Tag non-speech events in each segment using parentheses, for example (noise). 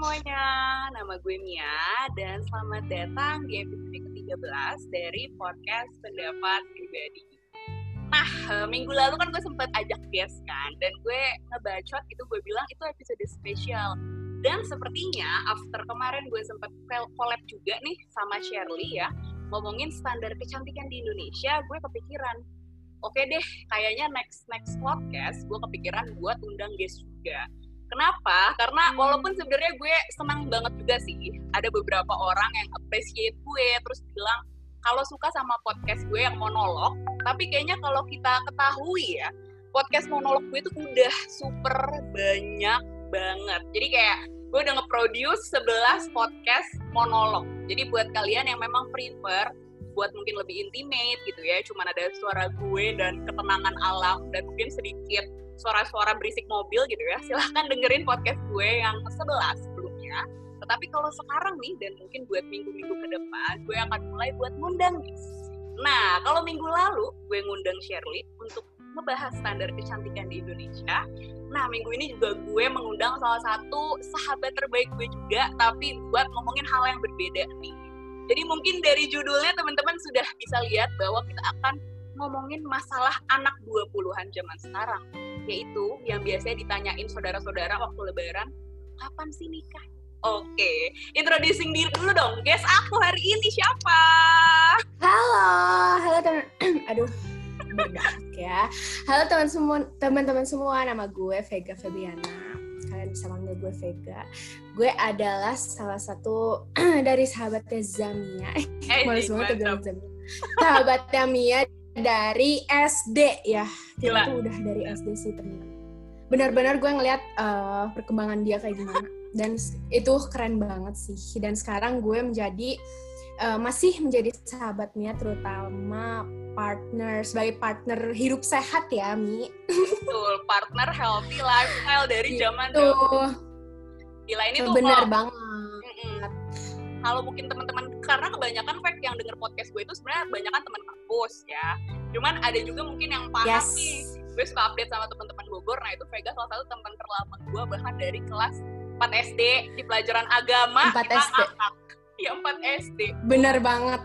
semuanya, nama gue Mia dan selamat datang di episode ke-13 dari podcast Pendapat Pribadi. Nah, eh, minggu lalu kan gue sempat ajak guest kan, dan gue ngebacot itu gue bilang itu episode spesial. Dan sepertinya after kemarin gue sempat collab juga nih sama Shirley ya, ngomongin standar kecantikan di Indonesia, gue kepikiran, oke deh, kayaknya next next podcast gue kepikiran buat undang guest juga Kenapa? Karena hmm. walaupun sebenarnya gue senang banget juga sih, ada beberapa orang yang appreciate gue, terus bilang kalau suka sama podcast gue yang monolog, tapi kayaknya kalau kita ketahui ya, podcast monolog gue itu udah super banyak banget. Jadi kayak gue udah nge-produce 11 podcast monolog. Jadi buat kalian yang memang prefer buat mungkin lebih intimate gitu ya, cuman ada suara gue dan ketenangan alam dan mungkin sedikit suara-suara berisik mobil gitu ya, silahkan dengerin podcast gue yang sebelas sebelumnya. Tetapi kalau sekarang nih, dan mungkin buat minggu-minggu ke depan, gue akan mulai buat ngundang nih. Nah, kalau minggu lalu gue ngundang Shirley untuk ngebahas standar kecantikan di Indonesia. Nah, minggu ini juga gue mengundang salah satu sahabat terbaik gue juga, tapi buat ngomongin hal yang berbeda nih. Jadi mungkin dari judulnya teman-teman sudah bisa lihat bahwa kita akan ngomongin masalah anak 20-an zaman sekarang yaitu yang biasanya ditanyain saudara-saudara waktu lebaran, kapan sih nikah? Oke, okay. introducing diri dulu dong. Guys, aku hari ini siapa? Halo, halo teman. (clears throat) Aduh, bedak ya. Halo teman semua, teman-teman semua. Nama gue Vega Febiana. Kalian bisa manggil gue Vega. Gue adalah salah satu (clears throat) dari sahabatnya Zamia. Eh, Malu semua bilang Zamia. Sahabatnya Mia dari SD ya. Gila. Itu udah dari SD sih teman. Benar-benar gue ngeliat uh, perkembangan dia kayak gimana. Dan itu keren banget sih. Dan sekarang gue menjadi uh, masih menjadi sahabatnya terutama partner sebagai partner hidup sehat ya Mi. Betul, partner healthy lifestyle dari gitu. zaman dulu. Gila ini tuh benar banget. Kalau mungkin teman-teman karena kebanyakan fact yang denger podcast gue itu sebenarnya kebanyakan teman kampus ya cuman ada juga mungkin yang paham yes. nih gue suka update sama teman-teman Bogor nah itu Vega salah satu teman terlama gue bahkan dari kelas 4 SD di pelajaran agama 4 SD ya 4 SD bener banget.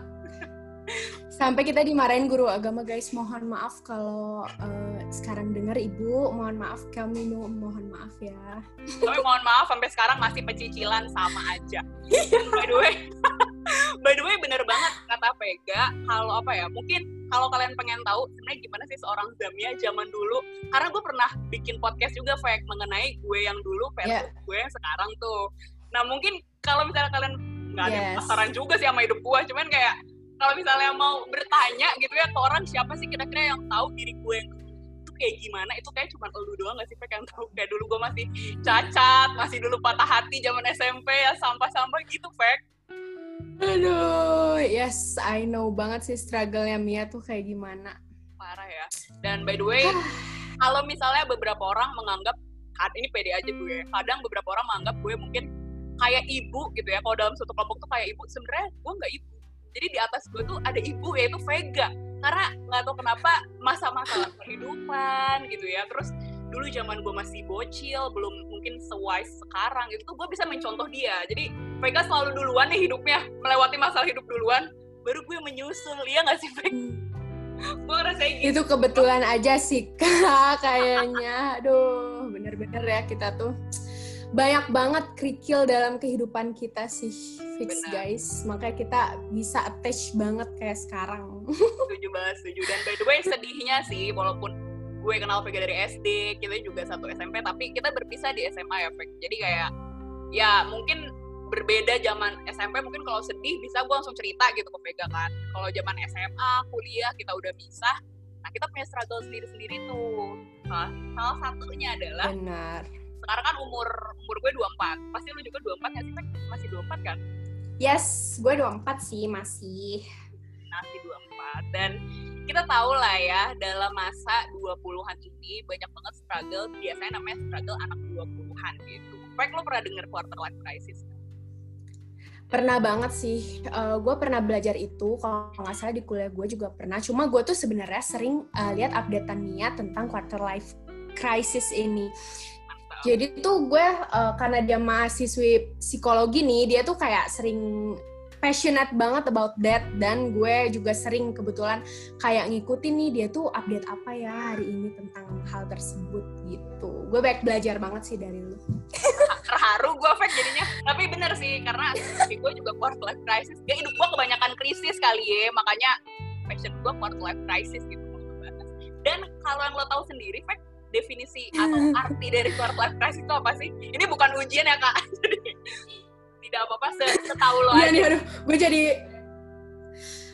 Sampai kita dimarahin guru agama guys. Mohon maaf kalau uh, sekarang dengar ibu. Mohon maaf kami mohon maaf ya. Tapi mohon maaf sampai sekarang masih pecicilan sama aja. By the way (laughs) by the way bener banget kata Vega. Kalau apa ya? Mungkin kalau kalian pengen tahu sebenarnya gimana sih seorang Zamia zaman dulu? Karena gue pernah bikin podcast juga Vega mengenai gue yang dulu versus yeah. gue yang sekarang tuh. Nah mungkin kalau misalnya kalian nggak ada yes. pasaran juga sih sama hidup gue cuman kayak kalau misalnya mau bertanya gitu ya ke orang siapa sih kira-kira yang tahu diri gue yang itu kayak gimana itu kayak cuma lu doang gak sih Pek yang tahu kayak dulu gue masih cacat masih dulu patah hati zaman SMP ya sampah-sampah gitu Pek Aduh, yes, I know banget sih struggle-nya Mia tuh kayak gimana. Parah ya. Dan by the way, kalau misalnya beberapa orang menganggap, ini pede aja gue, kadang beberapa orang menganggap gue mungkin kayak ibu gitu ya, kalau dalam suatu kelompok tuh kayak ibu, sebenarnya gue nggak ibu. Jadi di atas gue tuh ada ibu yaitu Vega. Karena nggak tahu kenapa masa-masa kehidupan gitu ya, terus dulu zaman gue masih bocil belum mungkin sewise sekarang itu gue bisa mencontoh dia. Jadi Vega selalu duluan nih hidupnya melewati masalah hidup duluan. Baru gue menyusul ya nggak sih Vega? Gue ngerasain gitu. Itu kebetulan aja sih (laughs) kak kayaknya. Aduh bener-bener ya kita tuh banyak banget kerikil dalam kehidupan kita sih fix Benar. guys. Makanya kita bisa attach banget kayak sekarang. (laughs) Setuju banget setuju. Dan by the way sedihnya sih walaupun gue kenal Vega dari SD kita juga satu SMP tapi kita berpisah di SMA ya Vega. Jadi kayak ya mungkin berbeda zaman SMP mungkin kalau sedih bisa gue langsung cerita gitu ke Vega kan. Kalau zaman SMA kuliah kita udah bisa nah kita punya struggle sendiri-sendiri tuh. Nah, salah satunya adalah benar sekarang kan umur umur gue 24 pasti lu juga 24 ya sih masih 24 kan yes gue 24 sih masih masih 24 dan kita tahu lah ya dalam masa 20-an ini banyak banget struggle biasanya namanya struggle anak 20-an gitu. Baik lo pernah denger quarter life crisis? Pernah banget sih, uh, gue pernah belajar itu kalau nggak salah di kuliah gue juga pernah. Cuma gue tuh sebenarnya sering uh, lihat updatean Mia tentang quarter life crisis ini. Jadi tuh gue uh, karena dia mahasiswi psikologi nih, dia tuh kayak sering passionate banget about that dan gue juga sering kebetulan kayak ngikutin nih dia tuh update apa ya hari ini tentang hal tersebut gitu. Gue banyak belajar banget sih dari lu. (laughs) Terharu gue fake jadinya. Tapi bener sih karena gue juga quarter life crisis. Gak hidup gue kebanyakan krisis kali ya, makanya passion gue quarter life crisis gitu. Dan kalau yang lo tahu sendiri, fake definisi atau arti dari quarter life crisis itu apa sih? Ini bukan ujian ya kak. (laughs) Jadi tidak apa-apa setahu lo iya nih aduh gue jadi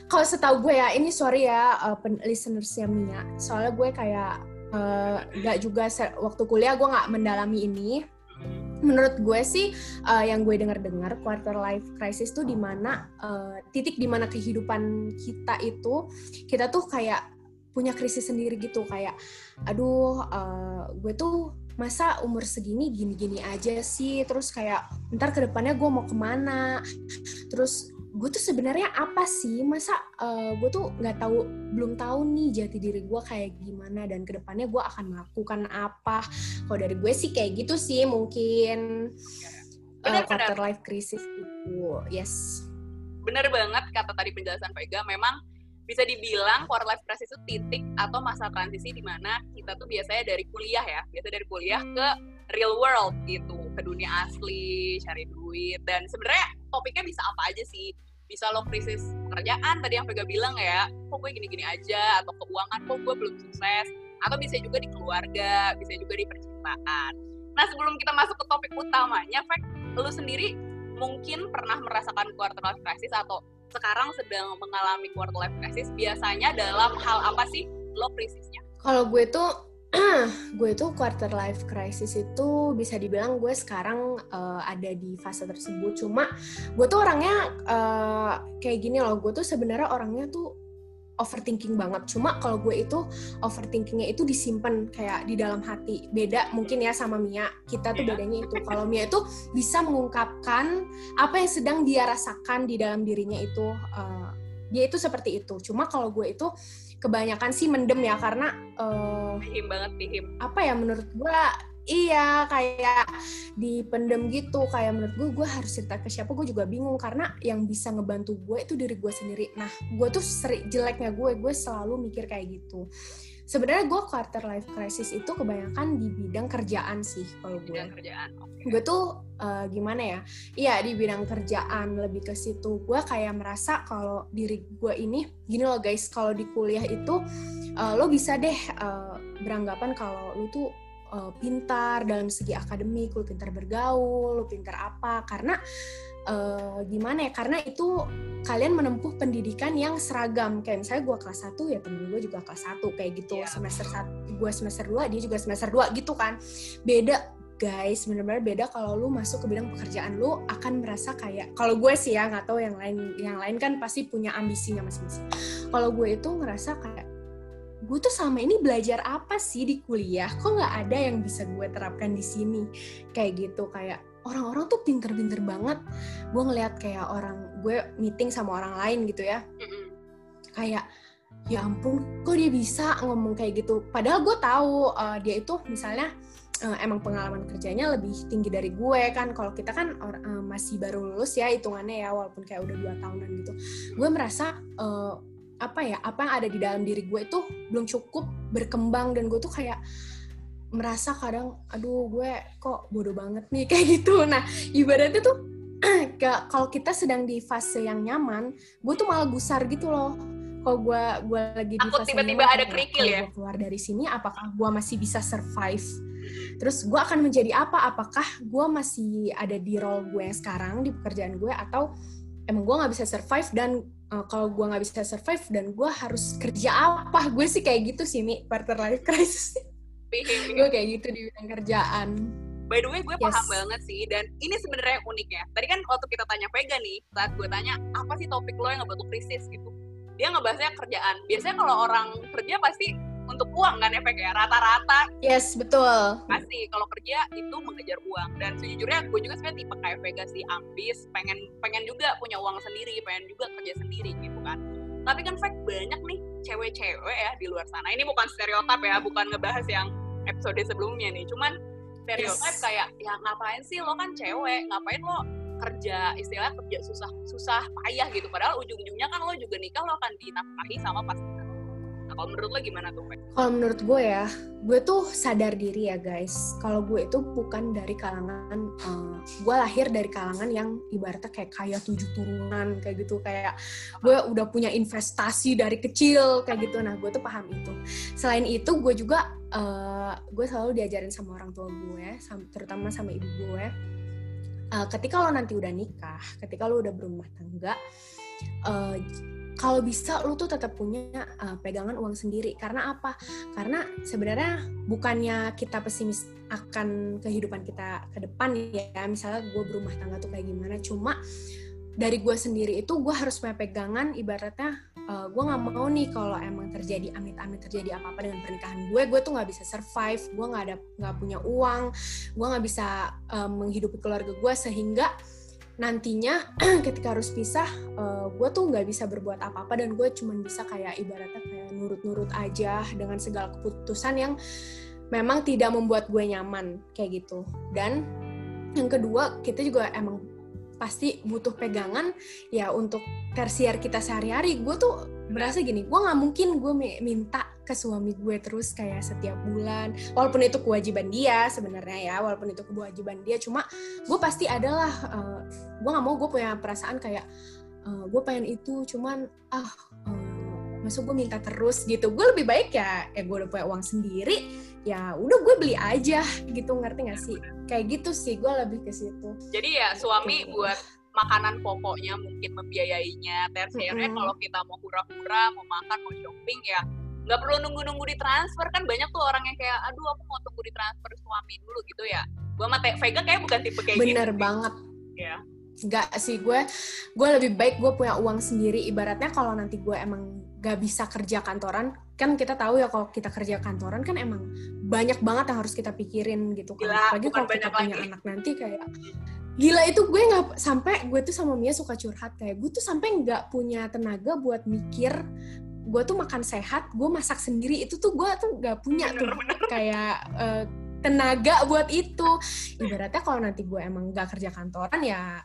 kalau setahu gue ya ini sorry ya uh, listenersnya Mia soalnya gue kayak uh, gak juga waktu kuliah gue nggak mendalami ini menurut gue sih uh, yang gue dengar-dengar quarter life crisis tuh di mana uh, titik di mana kehidupan kita itu kita tuh kayak punya krisis sendiri gitu kayak aduh uh, gue tuh masa umur segini gini-gini aja sih terus kayak ntar ke depannya gue mau ke mana? Terus gue tuh sebenarnya apa sih? Masa uh, gue tuh nggak tahu belum tahu nih jati diri gue kayak gimana dan ke depannya gue akan melakukan apa? Kalau dari gue sih kayak gitu sih mungkin uh, quarter life crisis itu yes. Bener banget kata tadi penjelasan Vega memang bisa dibilang quarter life crisis itu titik atau masa transisi di mana kita tuh biasanya dari kuliah ya, biasa dari kuliah ke real world gitu, ke dunia asli, cari duit dan sebenarnya topiknya bisa apa aja sih? Bisa lo krisis pekerjaan tadi yang Vega bilang ya, kok gue gini-gini aja atau keuangan kok gue belum sukses atau bisa juga di keluarga, bisa juga di percintaan. Nah, sebelum kita masuk ke topik utamanya, Veg, lo sendiri mungkin pernah merasakan quarter life crisis atau sekarang sedang mengalami quarter life crisis biasanya dalam hal apa sih lo krisisnya? Kalau gue tuh (clears throat) gue tuh quarter life crisis itu bisa dibilang gue sekarang uh, ada di fase tersebut cuma gue tuh orangnya uh, kayak gini loh gue tuh sebenarnya orangnya tuh overthinking banget. Cuma kalau gue itu overthinkingnya itu disimpan kayak di dalam hati. Beda mungkin ya sama Mia. Kita tuh iya. bedanya itu. Kalau Mia itu bisa mengungkapkan apa yang sedang dia rasakan di dalam dirinya itu. Uh, dia itu seperti itu. Cuma kalau gue itu kebanyakan sih mendem ya karena uh, banget pihim. Apa ya menurut gue iya kayak dipendem gitu. Kayak menurut gue gue harus cerita ke siapa gue juga bingung. Karena yang bisa ngebantu gue itu diri gue sendiri. Nah gue tuh sering jeleknya gue gue selalu mikir kayak gitu. Sebenarnya gue quarter life crisis itu kebanyakan di bidang kerjaan sih kalau gue. Bidang kerjaan okay. gue tuh uh, gimana ya? Iya di bidang kerjaan lebih ke situ. Gue kayak merasa kalau diri gue ini gini loh guys kalau di kuliah itu uh, lo bisa deh uh, beranggapan kalau lo tuh uh, pintar dalam segi akademik, lu pintar bergaul, lu pintar apa, karena uh, gimana ya, karena itu kalian menempuh pendidikan yang seragam, kayak misalnya gue kelas 1 ya temen gue juga kelas 1, kayak gitu, yeah. semester 1, gue semester 2, dia juga semester 2 gitu kan, beda guys bener-bener beda kalau lu masuk ke bidang pekerjaan. Lu akan merasa kayak kalau gue sih ya nggak tahu yang lain yang lain kan pasti punya ambisinya masing-masing. Kalau gue itu ngerasa kayak gue tuh selama ini belajar apa sih di kuliah? Kok nggak ada yang bisa gue terapkan di sini? Kayak gitu kayak orang-orang tuh pinter-pinter banget. Gue ngeliat kayak orang gue meeting sama orang lain gitu ya. Kayak ya ampun kok dia bisa ngomong kayak gitu? Padahal gue tahu uh, dia itu misalnya uh, emang pengalaman kerjanya lebih tinggi dari gue kan. Kalau kita kan uh, masih baru lulus ya hitungannya ya walaupun kayak udah dua tahunan gitu. Gue merasa uh, apa ya apa yang ada di dalam diri gue itu belum cukup berkembang dan gue tuh kayak merasa kadang aduh gue kok bodoh banget nih (laughs) kayak gitu. Nah ibaratnya tuh (clears throat) kalau kita sedang di fase yang nyaman gue tuh malah gusar gitu loh. Kalau gue gue lagi di fase tiba-tiba ada kerikil ya? keluar dari sini apakah gue masih bisa survive? Terus gue akan menjadi apa? Apakah gue masih ada di role gue sekarang di pekerjaan gue atau emang gue nggak bisa survive dan uh, kalau gue nggak bisa survive dan gue harus kerja apa? Gue sih kayak gitu sih mi quarter life crisis. Gue kayak gitu di bidang kerjaan. By the way gue yes. paham banget sih dan ini sebenarnya unik ya. Tadi kan waktu kita tanya Vega nih saat gue tanya apa sih topik lo yang ngebantu krisis? gitu. Dia ngebahasnya kerjaan. Biasanya kalau orang kerja pasti untuk uang kan efek ya rata-rata. Yes betul. Pasti kalau kerja itu mengejar uang. Dan sejujurnya gue juga sebenarnya tipe kayak Vega sih ambis pengen pengen juga punya uang sendiri pengen juga kerja sendiri gitu kan. Tapi kan fact banyak nih cewek-cewek ya di luar sana. Ini bukan stereotip ya bukan ngebahas yang episode sebelumnya nih. Cuman stereotype yes. kayak ya ngapain sih lo kan cewek? Ngapain lo kerja? Istilah kerja susah susah payah gitu. Padahal ujung-ujungnya kan lo juga nikah lo akan dinafkahi sama pasangan nah kalau menurut lo gimana tuh kalau menurut gue ya gue tuh sadar diri ya guys. Kalau gue itu bukan dari kalangan uh, gue lahir dari kalangan yang ibaratnya kayak kaya tujuh turunan kayak gitu. Kayak gue udah punya investasi dari kecil kayak gitu. Nah gue tuh paham itu. Selain itu gue juga uh, gue selalu diajarin sama orang tua gue terutama sama ibu gue. Uh, ketika lo nanti udah nikah, ketika lo udah berumah tangga, uh, kalau bisa lo tuh tetap punya uh, pegangan uang sendiri. Karena apa? Karena sebenarnya bukannya kita pesimis akan kehidupan kita ke depan ya. Misalnya gue berumah tangga tuh kayak gimana. Cuma dari gue sendiri itu gue harus punya pegangan ibaratnya uh, gue nggak mau nih kalau emang terjadi amit-amit terjadi apa-apa dengan pernikahan gue gue tuh nggak bisa survive gue nggak ada nggak punya uang gue nggak bisa uh, menghidupi keluarga gue sehingga nantinya (clears throat) ketika harus pisah uh, gue tuh nggak bisa berbuat apa-apa dan gue cuma bisa kayak ibaratnya kayak nurut-nurut aja dengan segala keputusan yang memang tidak membuat gue nyaman kayak gitu. Dan yang kedua kita juga emang pasti butuh pegangan ya untuk tersier kita sehari-hari. Gue tuh merasa gini gue nggak mungkin gue minta ke suami gue terus kayak setiap bulan. Walaupun itu kewajiban dia sebenarnya ya walaupun itu kewajiban dia cuma gue pasti adalah uh, gue nggak mau gue punya perasaan kayak uh, gue pengen itu cuman ah uh, masuk gue minta terus gitu. Gue lebih baik ya ya gue udah punya uang sendiri ya udah gue beli aja gitu ngerti gak sih? Kayak gitu sih gue lebih ke situ. Jadi ya suami gitu. buat makanan pokoknya mungkin membiayainya. Tersiernya mm -hmm. kalau kita mau pura-pura mau makan mau shopping ya nggak perlu nunggu-nunggu di transfer kan banyak tuh orang yang kayak aduh aku mau tunggu di transfer suami dulu gitu ya. Gue sama Vega kayak bukan tipe kayak bener gitu banget. Ya Gak sih gue gue lebih baik gue punya uang sendiri. Ibaratnya kalau nanti gue emang gak bisa kerja kantoran kan kita tahu ya kalau kita kerja kantoran kan emang banyak banget yang harus kita pikirin gitu kan. Apalagi kalau kita punya lagi. anak nanti kayak gila itu gue nggak sampai gue tuh sama Mia suka curhat kayak gue tuh sampai nggak punya tenaga buat mikir gue tuh makan sehat gue masak sendiri itu tuh gue tuh nggak punya tuh kayak uh, tenaga buat itu. Ibaratnya kalau nanti gue emang nggak kerja kantoran ya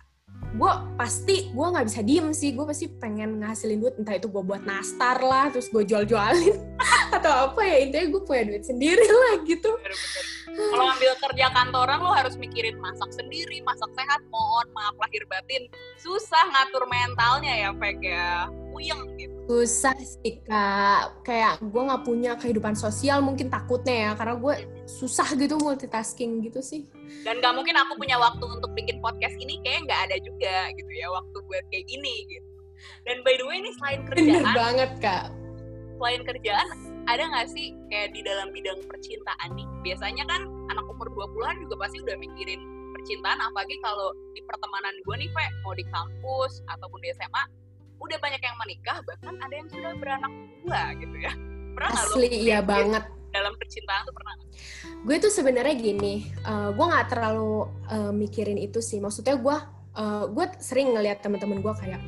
gue pasti gue nggak bisa diem sih. Gue pasti pengen ngasilin duit entah itu gue buat nastar lah terus gue jual-jualin (laughs) atau apa ya. Intinya gue punya duit sendiri (laughs) lah gitu. Kalau ambil kerja kantoran lo harus mikirin masak sendiri masak sehat. Mohon maaf lahir batin. Susah ngatur mentalnya ya Peg ya. Puyeng gitu. Susah sih kak. Kayak gue nggak punya kehidupan sosial mungkin takutnya ya karena gue susah gitu multitasking gitu sih. Dan gak mungkin aku punya waktu untuk bikin podcast ini kayak nggak ada juga gitu ya waktu buat kayak gini gitu. Dan by the way ini selain kerjaan Bener banget kak. selain kerjaan ada nggak sih kayak di dalam bidang percintaan nih? Biasanya kan anak umur 20-an juga pasti udah mikirin percintaan apalagi kalau di pertemanan gue nih Pak mau di kampus ataupun di SMA udah banyak yang menikah bahkan ada yang sudah beranak dua gitu ya. Pernah asli iya banget dalam percintaan tuh pernah gue tuh sebenarnya gini uh, gue nggak terlalu uh, mikirin itu sih. Maksudnya gue uh, gue sering ngeliat teman-teman gue kayak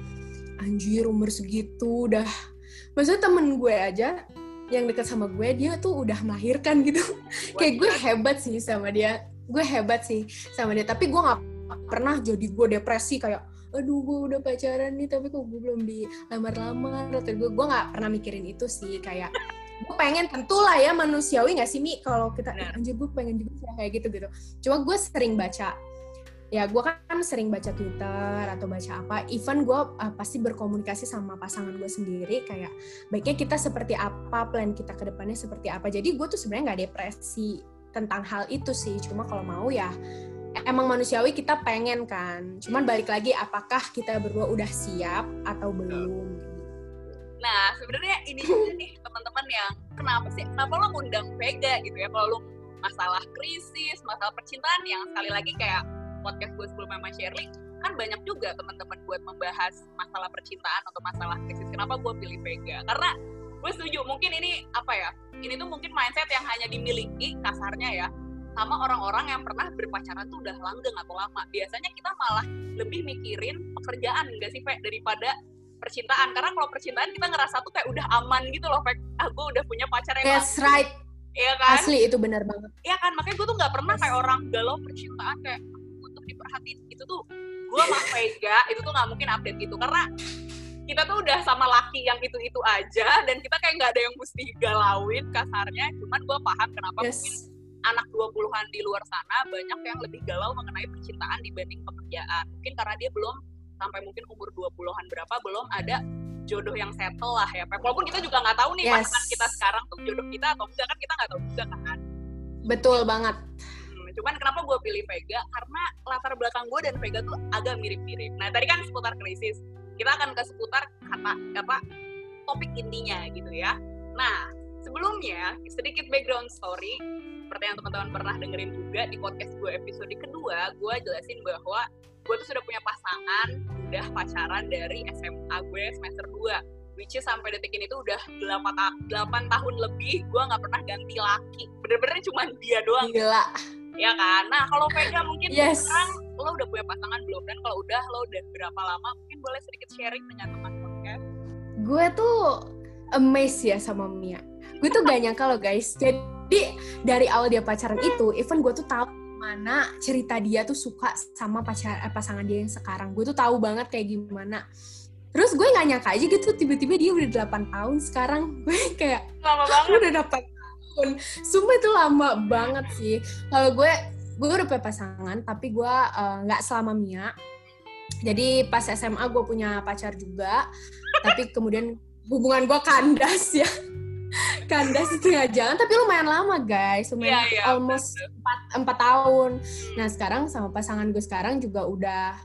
anjir umur segitu udah. Maksudnya temen gue aja yang dekat sama gue dia tuh udah melahirkan gitu. (laughs) Kayak gue hebat sih sama dia. Gue hebat sih sama dia. Tapi gue nggak pernah jadi gue depresi kayak aduh gue udah pacaran nih tapi kok gue belum dilamar-lamar. Atau gue gue nggak pernah mikirin itu sih. Kayak gue pengen tentulah ya manusiawi nggak sih mi? Kalau kita nah. anjir gue pengen juga kayak gitu gitu cuma gue sering baca. Ya gue kan sering baca Twitter atau baca apa. Even gue uh, pasti berkomunikasi sama pasangan gue sendiri. Kayak baiknya kita seperti apa plan kita ke depannya seperti apa. Jadi gue tuh sebenarnya nggak depresi tentang hal itu sih. Cuma kalau mau ya emang manusiawi kita pengen kan. Cuman balik lagi apakah kita berdua udah siap atau belum nah sebenarnya ini juga (laughs) nih teman-teman yang kenapa sih kenapa lo ngundang Vega gitu ya? Kalau lo masalah krisis masalah percintaan yang sekali lagi kayak podcast gue sebelumnya sama Shirley kan banyak juga teman-teman buat membahas masalah percintaan atau masalah krisis. Kenapa gue pilih Vega? Karena gue setuju mungkin ini apa ya? Ini tuh mungkin mindset yang hanya dimiliki kasarnya ya sama orang-orang yang pernah berpacaran tuh udah langgeng atau lama. Biasanya kita malah lebih mikirin pekerjaan enggak sih Fe? Daripada percintaan. Karena kalau percintaan kita ngerasa tuh kayak udah aman gitu loh Fe ah gue udah punya pacar yang that's right. Iya kan? Asli itu benar banget. Iya kan, makanya gue tuh nggak pernah kayak orang galau percintaan kayak untuk diperhatiin. Itu tuh gue sama Vega itu tuh nggak mungkin update gitu. Karena kita tuh udah sama laki yang itu-itu aja dan kita kayak nggak ada yang mesti galauin kasarnya. Cuman gue paham kenapa Yes. mungkin anak 20-an di luar sana banyak yang lebih galau mengenai percintaan dibanding pekerjaan. Mungkin karena dia belum sampai mungkin umur 20-an berapa belum ada jodoh yang settle lah ya walaupun kita juga nggak tahu nih Yes. pasangan kita sekarang tuh jodoh kita atau enggak kan kita nggak tahu juga kan. Betul banget. Hmm, cuman kenapa gue pilih Vega? Karena latar belakang gue dan Vega tuh agak mirip-mirip. Nah tadi kan seputar krisis. Kita akan ke seputar kata apa topik intinya gitu ya. Nah sebelumnya sedikit background story seperti yang teman-teman pernah dengerin juga di podcast gue episode kedua gue jelasin bahwa gue tuh sudah punya pasangan udah pacaran dari SMA gue semester 2 which is sampai detik ini tuh udah 8, ta 8 tahun lebih gue nggak pernah ganti laki bener-bener cuma dia doang Gila. ya kan nah kalau Vega mungkin Yes. sekarang lo udah punya pasangan belum dan kalau udah lo udah berapa lama mungkin boleh sedikit sharing dengan teman podcast Gue tuh amazed ya sama Mia. Gue tuh gak nyangka loh guys. Jadi dari awal dia pacaran itu, even gue tuh tahu mana cerita dia tuh suka sama pacar eh, pasangan dia yang sekarang. Gue tuh tahu banget kayak gimana. Terus gue nggak nyangka aja gitu tiba-tiba dia udah 8 tahun sekarang. (laughs) Gue kayak lama banget udah dapat tahun. Sumpah itu lama banget sih. Kalau gue, gue udah punya pasangan, tapi gue eh, nggak selama Mia. Jadi pas SMA gue punya pacar juga, tapi kemudian hubungan gue kandas ya. Kandas di tengah jalan, tapi lumayan lama guys, lumayan Iya, iya, almost 4, 4 tahun. Nah sekarang sama pasangan gue sekarang juga udah,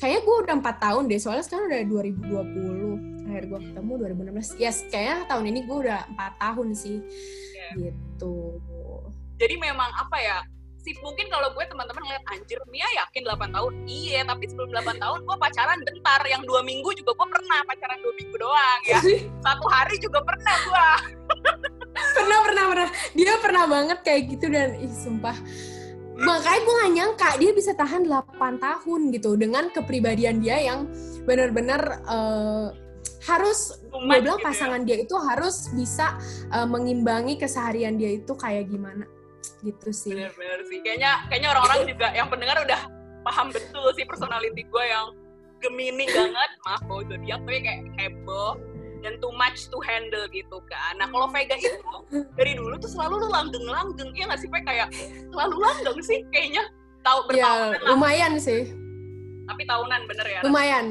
kayaknya gue udah 4 tahun deh, soalnya sekarang udah 2020 terakhir gue ketemu 2016 yes kayaknya tahun ini gue udah 4 tahun sih. Iya. gitu. Jadi memang apa ya sih mungkin kalau gue teman-teman ngeliat anjir Mia yakin 8 tahun? Iya tapi sebelum 8 tahun gue pacaran bentar yang dua minggu juga gue pernah pacaran dua minggu doang ya. (laughs) Satu hari juga pernah gue. Pernah pernah pernah. Dia pernah banget kayak gitu dan ih sumpah. Makanya gue gak nyangka dia bisa tahan 8 tahun gitu dengan kepribadian dia yang benar-benar eh, harus gue bilang gitu ya. pasangan dia itu harus bisa eh, mengimbangi keseharian dia itu kayak gimana gitu sih. Bener-bener sih. Kayaknya kayaknya orang-orang juga yang pendengar udah paham betul sih personality gue yang Gemini banget. Maaf kalau zodiak tapi kayak heboh dan too much to handle gitu kan. Nah kalau Vega itu dari dulu tuh selalu lu langgeng-langgeng. Iya nggak sih Vega? Kayak selalu langgeng sih kayaknya. Tahu ya bertahun lah. lumayan sih. Tapi tahunan bener ya? Lumayan.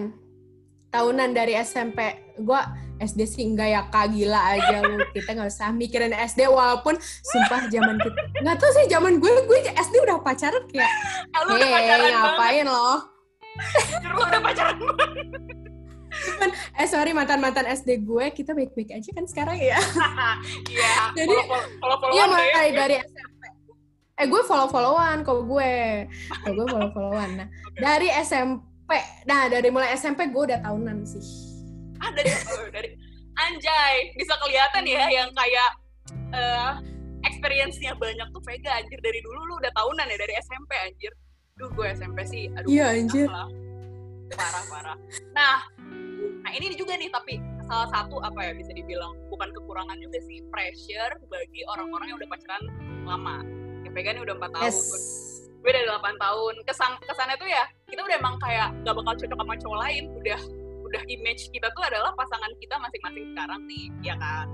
Tahunan dari SMP gue SD sih enggak ya kak. Gila aja lu. Kita nggak usah mikirin SD walaupun sumpah zaman kita (laughs) nggak tahu sih zaman gue gue SD udah pacaran kayak pacaran banget. ngapain loh (laughs) lu udah pacaran banget. Eh sorry mantan mantan SD gue kita baik baik aja kan sekarang ya. (laughs) Iya Jadi, iya mulai dari SMP eh gue follow followan kalau gue. Kalau gue follow followan nah dari SMP nah dari mulai SMP gue udah tahunan sih ah (laughs) dari dari anjay bisa kelihatan ya yang kayak eh experience-nya banyak tuh Vega anjir. Dari dulu lu udah tahunan ya dari SMP anjir. Duh gue SMP sih aduh Iya, anjir. lah. parah parah. Nah nah ini juga nih tapi salah satu apa ya bisa dibilang bukan kekurangan juga sih pressure bagi orang-orang yang udah pacaran lama. Ya Vega nih udah 4 tahun. Yes. Gue udah 8 tahun. Kesan kesannya tuh ya kita udah emang kayak gak bakal cocok sama cowok lain udah udah image kita tuh adalah pasangan kita masing-masing sekarang nih ya kan?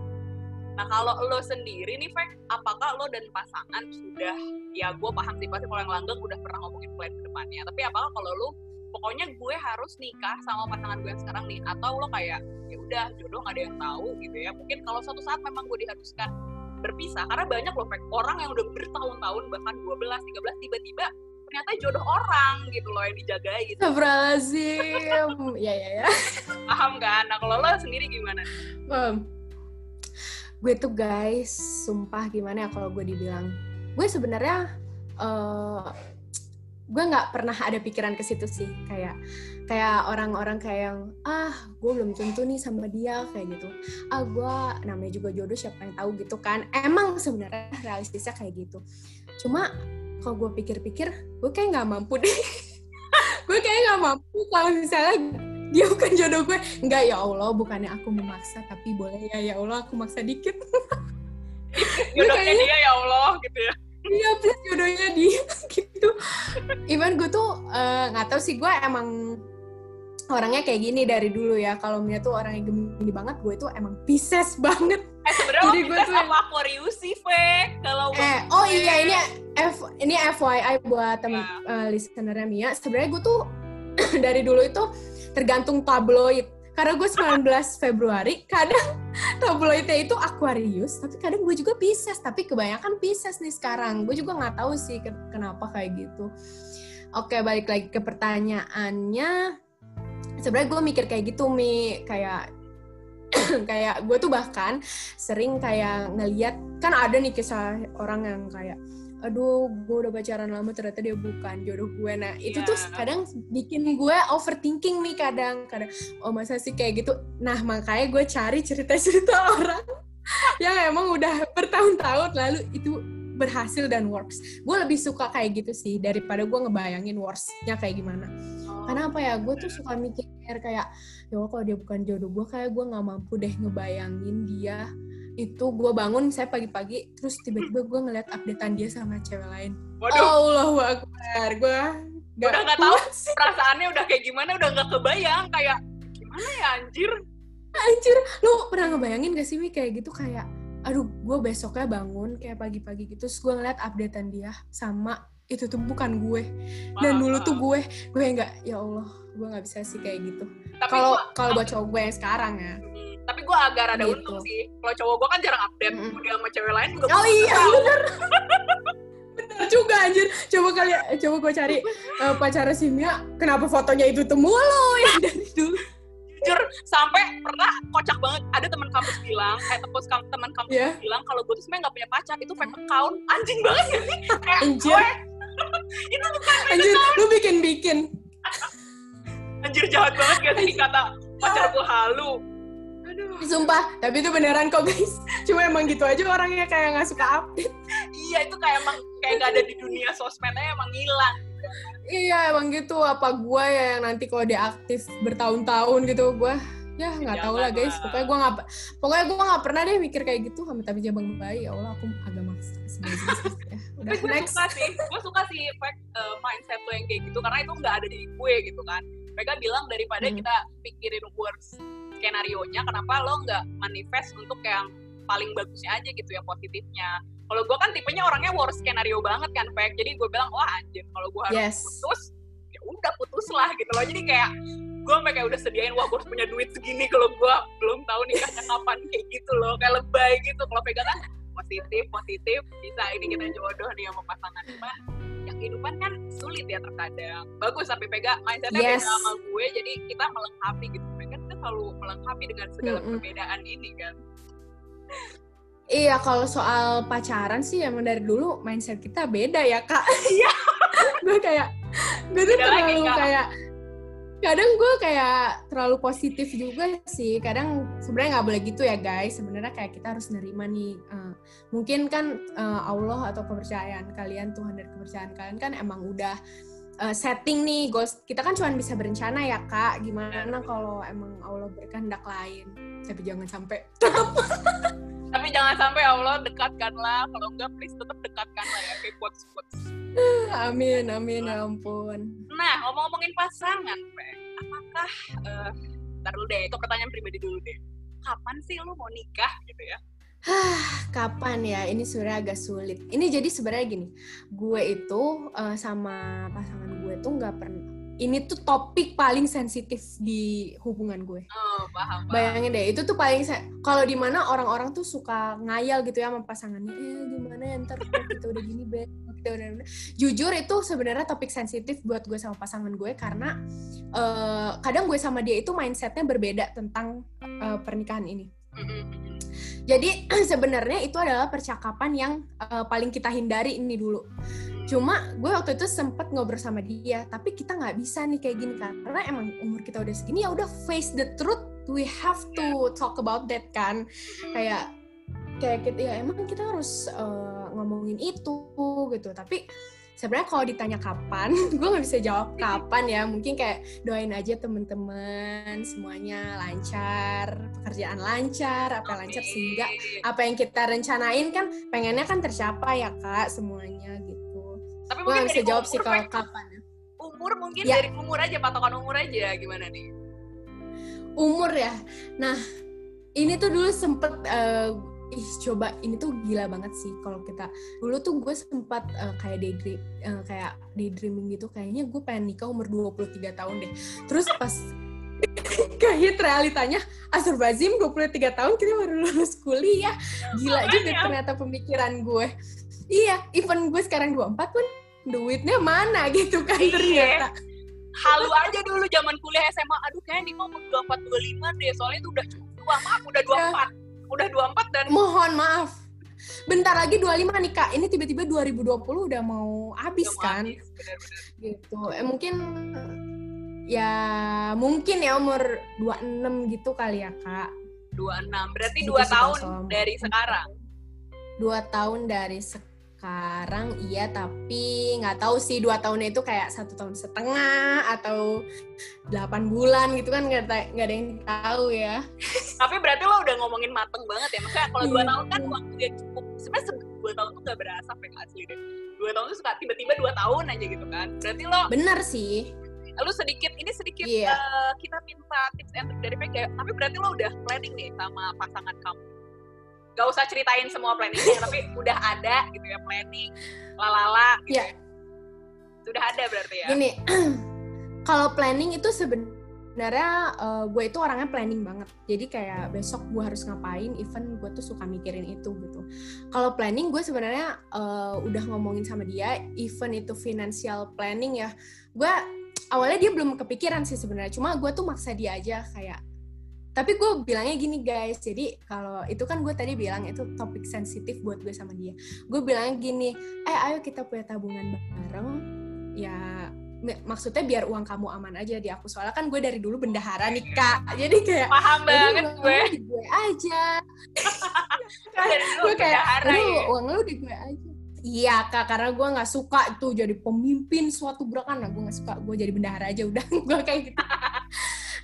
Nah kalau lo sendiri nih Fek apakah lo dan pasangan sudah ya gue paham sih pasti kalau yang langgeng udah pernah ngomongin plan ke depannya tapi apakah kalau lo pokoknya gue harus nikah sama pasangan gue yang sekarang nih atau lo kayak ya udah jodoh gak ada yang tahu gitu ya. Mungkin kalau suatu saat memang gue diharuskan berpisah karena banyak loh Fek, orang yang udah bertahun-tahun bahkan 12 13 tiba-tiba ternyata jodoh orang gitu loh yang dijagai gitu Astagfirullahaladzim. (laughs) Ya ya ya. Paham kan? Nah kalau lo sendiri gimana? Um, gue tuh guys, sumpah gimana ya kalau gue dibilang, gue sebenarnya eh, gue nggak pernah ada pikiran ke situ sih, kayak kayak orang-orang kayak yang ah gue belum tentu nih sama dia kayak gitu, ah gue namanya juga jodoh siapa yang tahu gitu kan, emang sebenarnya realistisnya kayak gitu, cuma kalau gue pikir-pikir, gue kayak nggak mampu deh, (laughs) gue kayak nggak mampu kalau misalnya dia bukan jodoh gue enggak ya Allah bukannya aku memaksa tapi boleh ya. Ya Allah aku maksa dikit. (laughs) (laughs) Jodohnya kayaknya- dia ya Allah gitu ya. Iya please jodohnya dia gitu. Even gue tuh eh, nggak tahu sih gue emang orangnya kayak gini dari dulu ya. Kalau Mia tuh orang yang gemini banget gue tuh emang Pisces banget eh sebenarnya Jadi gue tuh apa Aquarius sih Fek kalau eh oh iya ini F ini FYI buat temen eh, listenernya Mia. Sebenarnya gue tuh (clears throat) dari dulu itu tergantung tabloid. Karena gue 19 (laughs) Februari kadang tabloidnya itu Aquarius tapi kadang gue juga Pisces. Tapi kebanyakan Pisces nih sekarang. Gue juga nggak tahu sih ken- kenapa kayak gitu. Oke balik lagi ke pertanyaannya. Sebenarnya gue mikir kayak gitu mi. Kayak (coughs) kayak gue tuh bahkan sering kayak ngeliat kan ada nih kisah orang yang kayak aduh gue udah pacaran lama ternyata dia bukan jodoh gue. Nah itu tuh Iya. kadang bikin gue overthinking nih kadang kadang oh masa sih kayak gitu? Nah makanya gue cari cerita-cerita (laughs) orang yang emang udah bertahun-tahun lalu itu berhasil dan works. Gue lebih suka kayak gitu sih daripada gue ngebayangin worstnya kayak gimana karena apa ya gue tuh suka mikir kayak ya Allah, kalau dia bukan jodoh gue kayak gue nggak mampu deh ngebayangin dia. Itu gue bangun saya pagi-pagi terus tiba-tiba gue ngeliat updatean dia sama cewek lain. Waduh. Allahu Akbar gue udah nggak tahu perasaannya udah kayak gimana udah nggak kebayang kayak gimana ya anjir? Anjir lu pernah ngebayangin gak sih Mi kayak gitu kayak aduh gue besoknya bangun kayak pagi-pagi gitu terus gue ngeliat updatean dia sama itu tuh bukan gue. Dan dulu tuh gue gue nggak ya Allah gue nggak bisa sih kayak gitu. Kalau kalau buat cowok gue yang sekarang ya. Hmm, tapi gue agak rada Gitu. untung sih. Kalau cowok gue kan jarang update. Mm-mm. udah sama cewek lain juga oh iya tahu. bener. Bener juga anjir. Coba kali coba gue cari uh, pacarnya si Mia kenapa fotonya itu tuh mulu? Ya (laughs) dari dulu. Jujur sampai pernah kocak banget. Ada teman kampus bilang kayak tepus kam- teman kampus Iya. bilang kalau gue tuh sebenarnya nggak punya pacar. Itu fake account. Anjing banget gak sih? Kayak Anjir. gue (laughs) itu bukan anjir lu bikin bikin anjir jahat banget gak sih kata pacar gue halu. Aduh. Sumpah tapi itu beneran kok guys. Cuma emang gitu aja orangnya kayak nggak suka update. Iya itu kayak emang kayak gak ada di dunia sosmednya emang hilang iya emang gitu. Apa gue ya yang nanti kalau dia aktif bertahun-tahun gitu gue ya nggak tahu lah guys. pokoknya gue nggak pokoknya gue nggak pernah deh mikir kayak gitu. Tapi jabang bayi ya Allah aku agak maksa ya udah gue next. suka sih. Gue suka sih fact uh, mindset lo yang kayak gitu karena itu nggak ada di gue gitu kan. Mereka bilang daripada Hmm. kita pikirin worst skenario nya kenapa lo nggak manifest untuk yang paling bagusnya aja gitu yang positifnya. Kalau gue kan tipenya orangnya worst skenario banget kan fact jadi gue bilang wah anjir kalau gue harus yes. putus ya udah putus lah gitu loh. Jadi kayak gue sampai kayak udah sediain wah gue harus punya duit segini kalau gue belum tahu nikahnya kapan kayak gitu loh kayak lebay gitu. Kalau Vega kan positif positif bisa ini kita jodoh nih sama pasangan cuma yang kehidupan kan sulit ya terkadang bagus tapi Vega mindsetnya Yes. beda sama gue jadi kita melengkapi gitu Vega kita selalu melengkapi dengan segala Mm-mm. perbedaan ini kan Iya, kalau soal pacaran sih emang dari dulu mindset kita beda ya, Kak. (laughs) Iya. gue kayak, gue tuh lagi, terlalu kayak, kadang gue kayak terlalu positif juga sih. Kadang sebenarnya nggak boleh gitu ya, guys. Sebenarnya kayak kita harus nerima nih. eh, mungkin kan eh, Allah atau kepercayaan kalian, Tuhan dan kepercayaan kalian kan emang udah eh, setting nih, goals. Kita kan cuma bisa berencana ya, Kak. Gimana kalau emang Allah berkehendak lain? Tapi jangan sampai tapi jangan sampai Allah dekatkanlah kalau enggak please tetap dekatkanlah ya kayak quotes quotes Amin, amin, ya ampun. Nah, ngomong-ngomongin pasangan, Pe, apakah, eh ntar dulu deh, itu pertanyaan pribadi dulu deh. Kapan sih lu mau nikah gitu ya? Kapan ya? Ini sebenarnya agak sulit. Ini jadi sebenarnya gini, gue itu eh, sama pasangan gue tuh nggak pernah. Ini tuh topik paling sensitif di hubungan gue. Oh, paham, paham. Bayangin deh, itu tuh paling kalau di mana orang-orang tuh suka ngayal gitu ya sama pasangannya. Eh gimana ya ntar kita udah gini be, kalau kita udah jujur itu sebenarnya topik sensitif buat gue sama pasangan gue karena eh, kadang gue sama dia itu mindsetnya berbeda tentang eh, pernikahan ini. Jadi (clears throat) sebenarnya itu adalah percakapan yang eh, paling kita hindari ini dulu. Cuma gue waktu itu sempet ngobrol sama dia, tapi kita nggak bisa nih kayak gini kan, karena emang umur kita udah segini ya udah face the truth, we have to talk about that kan, kayak kayak kita ya emang kita harus eh, ngomongin itu gitu, tapi sebenarnya kalau ditanya kapan (laughs) gue nggak bisa jawab (laughs) kapan ya. Mungkin kayak doain aja temen-temen semuanya lancar pekerjaan lancar apa okay. lancar sehingga apa yang kita rencanain kan pengennya kan tercapai ya kak semuanya gitu. Tapi gue nggak bisa jawab sih kalau kapan umur mungkin ya. dari umur aja patokan umur aja gimana nih? Umur ya. Nah ini tuh dulu sempet uh, ih coba ini tuh gila banget sih kalau kita dulu tuh gue sempat uh, kayak daydream uh, kayak daydreaming gitu kayaknya gue pengen nikah umur 23 tahun deh. Terus pas (laughs) kayak realitanya Azerbaijan 23 tahun kita baru lulus kuliah. Gila juga ternyata pemikiran gue. Iya even gue sekarang 24 pun duitnya mana (laughs) gitu kan iya. ternyata. Halu aja dulu zaman kuliah SMA aduh kayak nih mau 24 25 deh soalnya itu udah cukup tua maaf udah 24 ya udah 24 dan mohon maaf. Bentar lagi 25 nih kak. Ini tiba-tiba 2020 udah mau habis udah kan? habis, bener -bener. gitu. Eh, mungkin ya mungkin ya umur 26 gitu kali ya kak. 26 berarti gitu 2 tahun dari sekarang? 2 tahun dari sekarang sekarang iya tapi nggak tahu sih dua tahunnya itu kayak satu tahun setengah atau delapan bulan gitu kan nggak nggak ada yang tahu ya. Tapi berarti lo udah ngomongin mateng banget ya maksudnya kalau dua iya. tahun kan waktu yang cukup sebenarnya dua tahun tuh nggak berasa pengen asli deh. Dua tahun tuh suka tiba-tiba dua tahun aja gitu kan. Berarti lo bener sih. Lu sedikit ini sedikit yeah. uh, kita minta tips and dari kayak tapi berarti lo udah planning nih sama pasangan kamu gak usah ceritain semua planningnya tapi udah ada gitu ya planning. Lalala gitu yeah. ya. sudah ada berarti ya? Ini (clears throat) kalau planning itu sebenarnya uh, gue itu orangnya planning banget. Jadi kayak besok gue harus ngapain even gue tuh suka mikirin itu gitu. Kalau planning gue sebenarnya uh, udah ngomongin sama dia even itu financial planning ya gue awalnya dia belum kepikiran sih sebenarnya. Cuma gue tuh maksa dia aja kayak tapi gue bilangnya gini guys. Jadi kalau itu kan gue tadi bilang itu topik sensitif buat gue sama dia. Gue bilangnya gini eh ayo kita punya tabungan bareng. Ya maksudnya biar uang kamu aman aja di aku. Soalnya kan gue dari dulu bendahara nih kak. Jadi kayak paham banget gue. di gue aja. (laughs) Gue kayak lu uang lu di gue aja Iya kak, karena gue nggak suka tuh jadi pemimpin suatu gerakan. Nah gue nggak suka, gue jadi bendahara aja (laughs) udah. gue kayak gitu.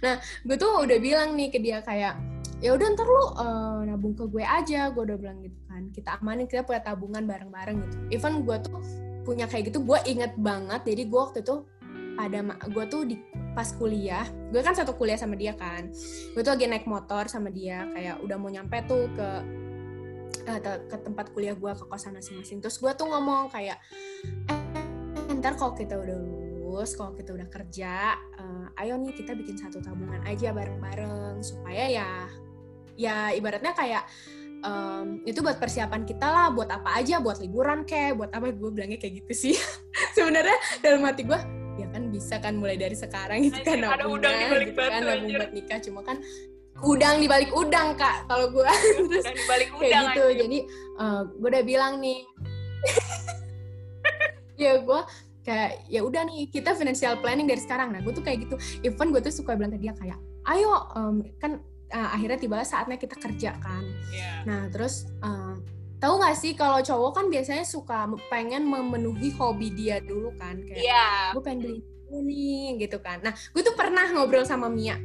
Nah gue tuh udah bilang nih ke dia kayak ya udah ntar lu uh, nabung ke gue aja. Gue udah bilang gitu kan. Kita amanin kita punya tabungan bareng-bareng gitu. Even gue tuh punya kayak gitu gue inget banget. Jadi gue waktu itu pada gue tuh di pas kuliah gue kan satu kuliah sama dia kan. Gue tuh lagi naik motor sama dia kayak udah mau nyampe tuh ke uh, ke tempat kuliah gue ke kosan masing-masing. Terus gue tuh ngomong kayak eh ntar kalau kita udah lulus kalau kita udah kerja uh, ayo nih kita bikin satu tabungan aja bareng-bareng supaya ya ya ibaratnya kayak um, itu buat persiapan kita lah buat apa aja buat liburan kayak buat apa? Gue bilangnya kayak gitu sih. (laughs) Sebenarnya dalam hati gue ya kan bisa kan mulai dari sekarang itu kan nabungnya gitu kan nabung buat nikah. Cuma kan udang di balik udang kak kalau gue (laughs) terus kayak udang gitu. aja. jadi uh, eh, gue udah bilang nih. (laughs) Ya gue kayak ya udah nih kita financial planning dari sekarang. Nah gue tuh kayak gitu. Even gue tuh suka bilang ke dia kayak ayo um, kan uh, akhirnya tiba saatnya kita kerja kan. Yeah. nah terus uh, tahu gak sih kalau cowok kan biasanya suka pengen memenuhi hobi dia dulu kan kayak yeah. gue pengen beli ini gitu kan. Nah gue tuh pernah ngobrol sama Mia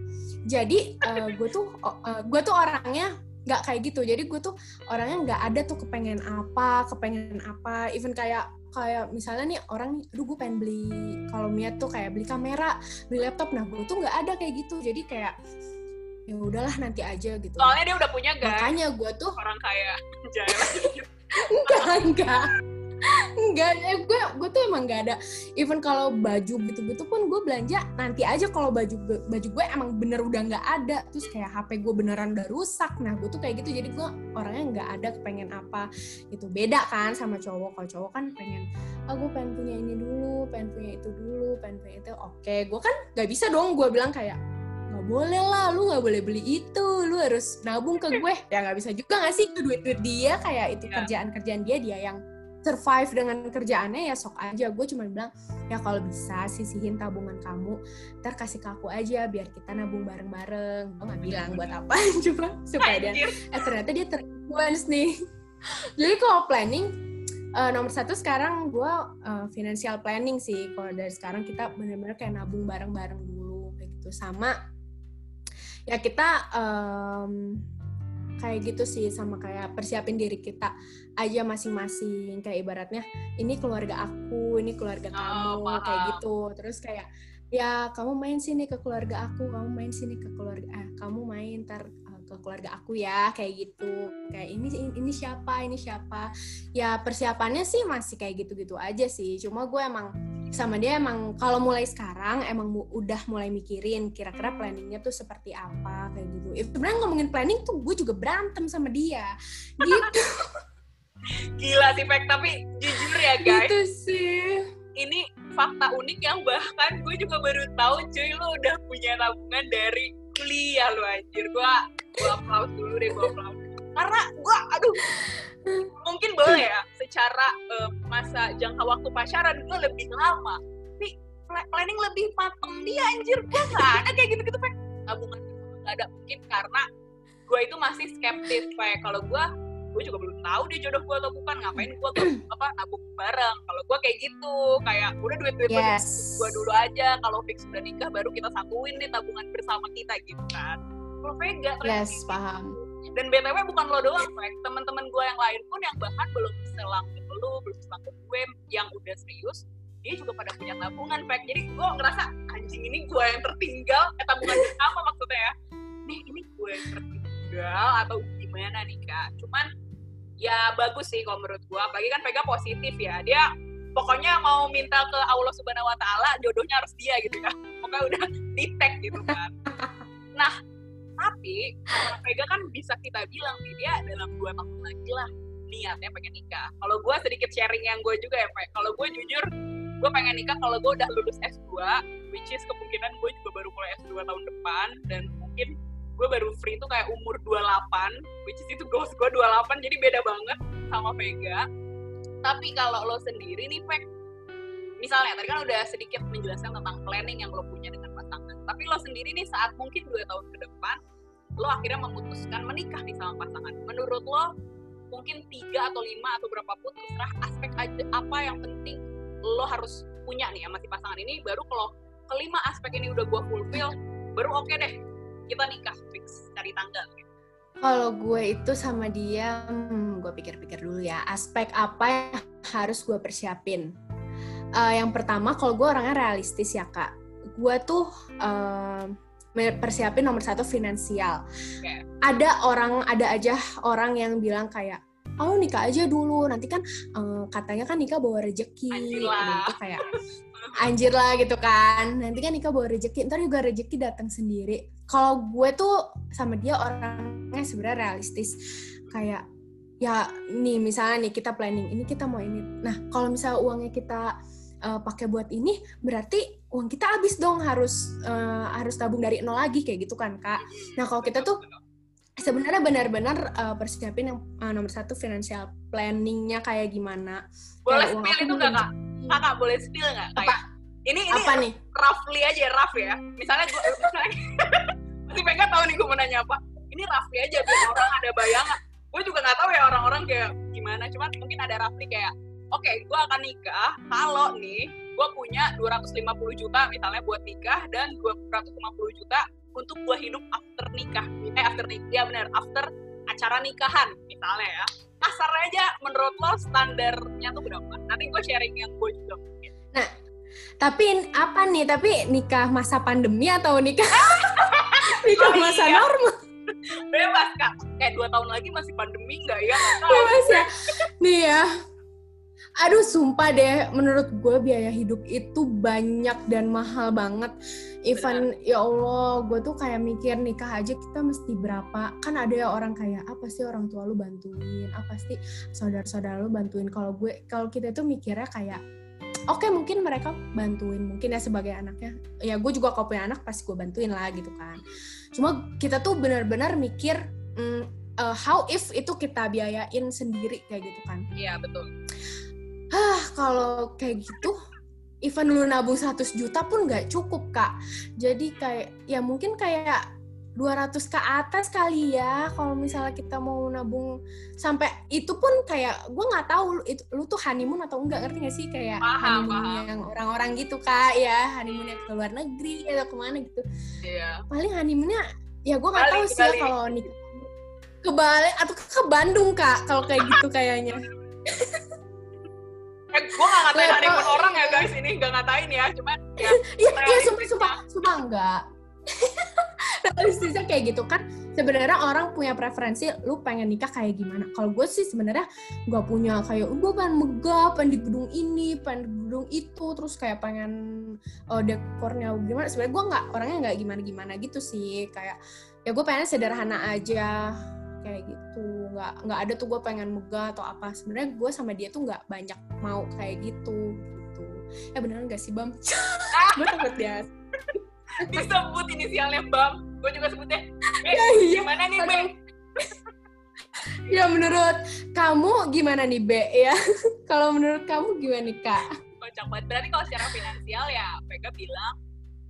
jadi uh, gue tuh uh, gue tuh orangnya nggak kayak gitu. Jadi gue tuh orangnya nggak ada tuh kepengen apa kepengen apa. Even kayak kayak misalnya nih orang aduh gue pengen beli kalau Mia tuh kayak beli kamera beli laptop. Nah gue tuh nggak ada kayak gitu. Jadi kayak ya udahlah nanti aja gitu. Soalnya dia udah punya guys. Makanya gue tuh orang kaya enggak (laughs) (laughs) enggak enggak gue gue tuh emang gak ada even kalau baju gitu-gitu pun gue belanja nanti aja kalau baju baju gue emang bener udah nggak ada. Terus kayak HP gue beneran udah rusak nah gue tuh kayak gitu. Jadi gue orangnya nggak ada pengen apa itu beda kan sama cowok. Kalau cowok kan pengen ah gue pengen punya ini dulu pengen punya itu dulu pengen punya itu. Oke gue kan nggak bisa dong gue bilang kayak nggak boleh lah lu nggak boleh beli itu lu harus nabung ke gue ya nggak bisa juga nggak sih? Itu duit duit dia kayak itu iya. kerjaan kerjaan dia dia yang survive dengan kerjaannya ya sok aja. Gue cuma bilang ya kalau bisa sisihin tabungan kamu ntar kasih ke aku aja biar kita nabung bareng-bareng. Gue nggak bilang buat apa (laughs) cuma supaya dia eh ternyata dia terinfluence nih. Jadi kalau planning uh, nomor satu sekarang gue uh, financial planning sih. Kalau dari sekarang kita benar-benar kayak nabung bareng-bareng dulu kayak gitu. Sama ya kita um, kayak gitu sih sama kayak persiapin diri kita aja masing-masing. Kayak ibaratnya ini keluarga aku ini keluarga oh, kamu paham. kayak gitu. Terus kayak ya kamu main sini ke keluarga aku kamu main sini ke keluarga eh, kamu main ntar ke keluarga aku ya kayak gitu kayak ini ini siapa ini siapa ya persiapannya sih masih kayak gitu-gitu aja sih cuma gue emang sama dia emang kalau mulai sekarang emang udah mulai mikirin kira-kira planningnya tuh seperti apa kayak gitu. Itu sebenarnya ngomongin planning tuh gue juga berantem sama dia gitu. (laughs) Gila sih Pek, tapi jujur ya guys. Itu sih. Ini fakta unik yang bahkan gue juga baru tahu cuy lo udah punya tabungan dari kuliah lo anjir gue gue aplaus dulu deh gue aplaus. Karena gue aduh. (laughs) Mungkin boleh ya secara uh, masa jangka waktu pacaran gue lebih lama. Tapi planning lebih mateng. Dia anjir gue gak ada kayak gitu-gitu kayak tabungan gak ada. Mungkin karena gue itu masih skeptis kayak kalau gue gue juga belum tahu dia jodoh gue atau bukan. Ngapain gue (clears throat) apa nabung bareng? Kalau gue kayak gitu kayak udah duit duit yes. gue dulu aja. Kalau fix udah nikah baru kita satuin nih tabungan bersama kita gitu kan kalau Vega yes paham. Dan btw bukan lo doang Frank teman-teman gue yang lain pun yang bahkan belum selang ke lo belum selang ke gue yang udah serius dia juga pada punya tabungan Frank jadi gue ngerasa anjing ini gue yang tertinggal. Eh tabungan apa maksudnya ya. Nih ini gue yang tertinggal atau gimana nih kak? Cuman ya bagus sih kalau menurut gue apalagi kan Vega positif ya. Dia pokoknya mau minta ke Allah Subhanahu Wa Taala jodohnya harus dia gitu ya pokoknya udah di tag gitu kan. Nah tapi Vega kan bisa kita bilang nih dia dalam dua tahun lagi lah niatnya pengen nikah. Kalau gue sedikit sharing yang gue juga ya Pak. Kalau gue jujur gue pengen nikah kalau gue udah lulus S2 which is kemungkinan gue juga baru mulai S2 tahun depan. Dan mungkin gue baru free tuh kayak umur 28 which is itu goals gue 28 jadi beda banget sama Vega. Tapi kalau lo sendiri nih Pek misalnya tadi kan udah sedikit menjelaskan tentang planning yang lo punya dengan tapi lo sendiri nih saat mungkin dua tahun ke depan lo akhirnya memutuskan menikah nih sama pasangan menurut lo mungkin tiga atau lima atau berapapun terserah aspek aja apa yang penting lo harus punya nih sama si pasangan ini baru kalau kelima aspek ini udah gue fulfill baru oke okay deh kita nikah fix cari tanggal gitu. Kalau gue itu sama dia, hmm, gue pikir-pikir dulu ya, aspek apa yang harus gue persiapin. Uh, yang pertama, kalau gue orangnya realistis ya kak, gue tuh uh, persiapin nomor satu finansial. Okay. Ada orang, ada aja orang yang bilang kayak, oh nikah aja dulu, nanti kan uh, katanya kan nikah bawa rezeki, gitu kayak (laughs) anjir lah gitu kan. Nanti kan nikah bawa rezeki, ntar juga rezeki datang sendiri. Kalau gue tuh sama dia orangnya sebenarnya realistis, kayak ya nih misalnya nih kita planning ini kita mau ini. Nah kalau misalnya uangnya kita uh, pakai buat ini berarti uang kita habis dong harus uh, harus tabung dari nol lagi kayak gitu kan kak? Nah kalau kita tuh sebenarnya benar-benar uh, persiapin yang uh, nomor satu financial planningnya kayak gimana? Boleh kayak spill itu nggak kak? Kakak boleh spill nggak? Kayak ini ini apa nih? roughly aja rough ya. Misalnya gue (laughs) (laughs) masih pengen tahu nih gue mau nanya apa. Ini roughly aja biar orang ada bayangan. Gue juga nggak tahu ya orang-orang kayak gimana cuman mungkin ada roughly kayak oke okay, gue akan nikah kalau nih gue punya 250 juta misalnya buat nikah dan 250 juta untuk gue hidup after nikah. Eh after nikah ya benar after acara nikahan misalnya ya. Kasar aja menurut lo standarnya tuh berapa? Nanti gue sharing yang gue juga mungkin. Nah tapi apa nih? Tapi nikah masa pandemi atau nikah (laughs) nikah oh, masa iya. normal? Bebas kak. Kayak dua tahun lagi masih pandemi nggak ya? Bebas ya. Nih ya aduh sumpah deh menurut gue biaya hidup itu banyak dan mahal banget. Even ya Allah gue tuh kayak mikir nikah aja kita mesti berapa? Kan ada ya orang kayak apa sih orang tua lu bantuin apa sih saudara-saudara lu bantuin. Kalau gue kalau kita tuh mikirnya kayak oke okay, mungkin mereka bantuin mungkin ya sebagai anaknya. Ya gue juga kalau punya anak pasti gue bantuin lah gitu kan. Cuma kita tuh benar-benar mikir mm, uh, how if itu kita biayain sendiri kayak gitu kan. Iya betul Hah, kalau kayak gitu, even lu nabung 100 juta pun nggak cukup, Kak. Jadi kayak, ya mungkin kayak 200 ke atas kali ya kalau misalnya kita mau nabung sampai itu pun kayak gue nggak tahu lu, itu, lu tuh honeymoon atau enggak ngerti gak sih kayak Paham, honeymoon paham. yang orang-orang gitu kak ya honeymoon yang ke luar negeri atau ke mana gitu Iya. paling honeymoonnya ya gue nggak tahu sih ya kalau nikah ke Bali atau ke Bandung kak kalau kayak gitu kayaknya (laughs) Eh, gue gak ngatain honeymoon orang ya guys, ini gak ngatain ya, cuman ya, (laughs) iya iya sumpah sumpah sumpah enggak. (laughs) Realistisnya kayak gitu kan sebenarnya orang punya preferensi lu pengen nikah kayak gimana? Kalau gue sih sebenarnya nggak punya kayak gue pengen megah pengen di gedung ini pengen di gedung itu terus kayak pengen uh, dekornya gimana? Sebenarnya gue nggak orangnya nggak gimana gimana gitu sih. Kayak ya gue pengen sederhana aja kayak gitu nggak nggak ada tuh gue pengen megah atau apa sebenarnya gue sama dia tuh nggak banyak mau kayak gitu gitu ya beneran gak sih bam (laughs) gue takut dia disebut inisialnya Bam. Gue juga sebutnya. Eh, iya. gimana nih. Bang? (laughs) Ya menurut kamu gimana nih Be ya? (laughs) Kalau menurut kamu gimana nih Kak? Kocak banget. Berarti kalau secara finansial ya, Vega bilang,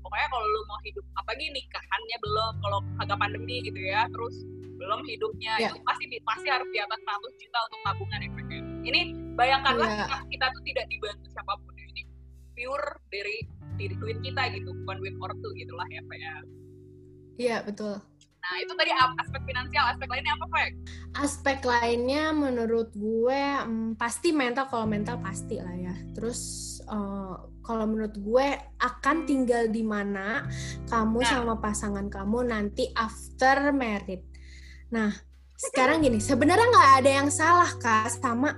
pokoknya kalau lu mau hidup, apalagi nikahannya belum, kalau kagak pandemi gitu ya, terus belum hidupnya, Ya. itu pasti pasti harus di atas 100 juta untuk tabungan ya. Ini bayangkanlah Iya. kita, kita tuh tidak dibantu siapa pun. Ini pure dari diri duit kita gitu, bukan duit ortu gitu lah ya, Pak ya. Iya betul. Nah, itu tadi aspek finansial, aspek lainnya apa, Pak? Aspek lainnya menurut gue hmm, pasti mental kalau mental pasti lah ya. Terus eh, kalau menurut gue akan tinggal di mana kamu Nah. sama pasangan kamu nanti after married. Nah sekarang gini sebenarnya nggak ada yang salah kak sama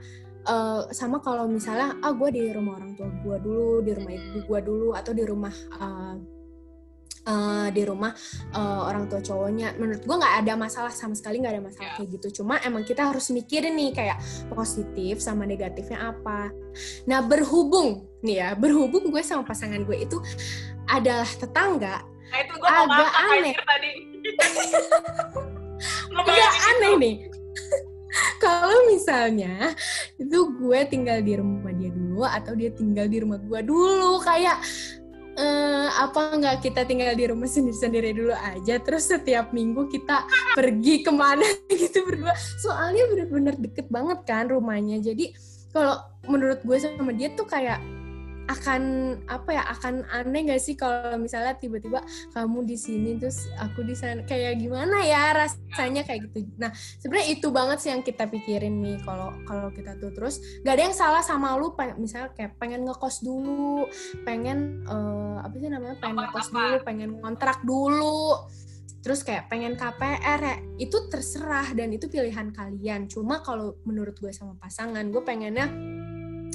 eh, sama kalau misalnya ah gue di rumah orang tua gue dulu di rumah ibu gue dulu atau di rumah eh, eh, di rumah eh, orang tua cowoknya menurut gue nggak ada masalah sama sekali nggak ada masalah Ya. kayak gitu cuma emang kita harus mikirin nih kayak positif sama negatifnya apa nah berhubung nih ya berhubung gue sama pasangan gue itu adalah tetangga Nah, itu gue mau Agak aneh. tadi. (laughs) Iya Ngebayangin aneh itu. nih. (laughs) Kalau misalnya itu gue tinggal di rumah dia dulu atau dia tinggal di rumah gue dulu kayak eh, apa nggak kita tinggal di rumah sendiri-sendiri dulu aja terus setiap minggu kita pergi ke mana (laughs) gitu berdua soalnya bener-bener deket banget kan rumahnya jadi kalau menurut gue sama dia tuh kayak akan apa ya akan aneh gak sih kalau misalnya tiba-tiba kamu di sini terus aku di sana kayak gimana ya rasanya kayak gitu. Nah sebenarnya itu banget sih yang kita pikirin nih kalau kalau kita tuh terus gak ada yang salah sama lu misalnya kayak pengen ngekos dulu, pengen eh, apa sih namanya pengen Apa- ngekos apa? dulu, pengen kontrak dulu. Terus kayak pengen KPR ya, itu terserah dan itu pilihan kalian. Cuma kalau menurut gue sama pasangan, gue pengennya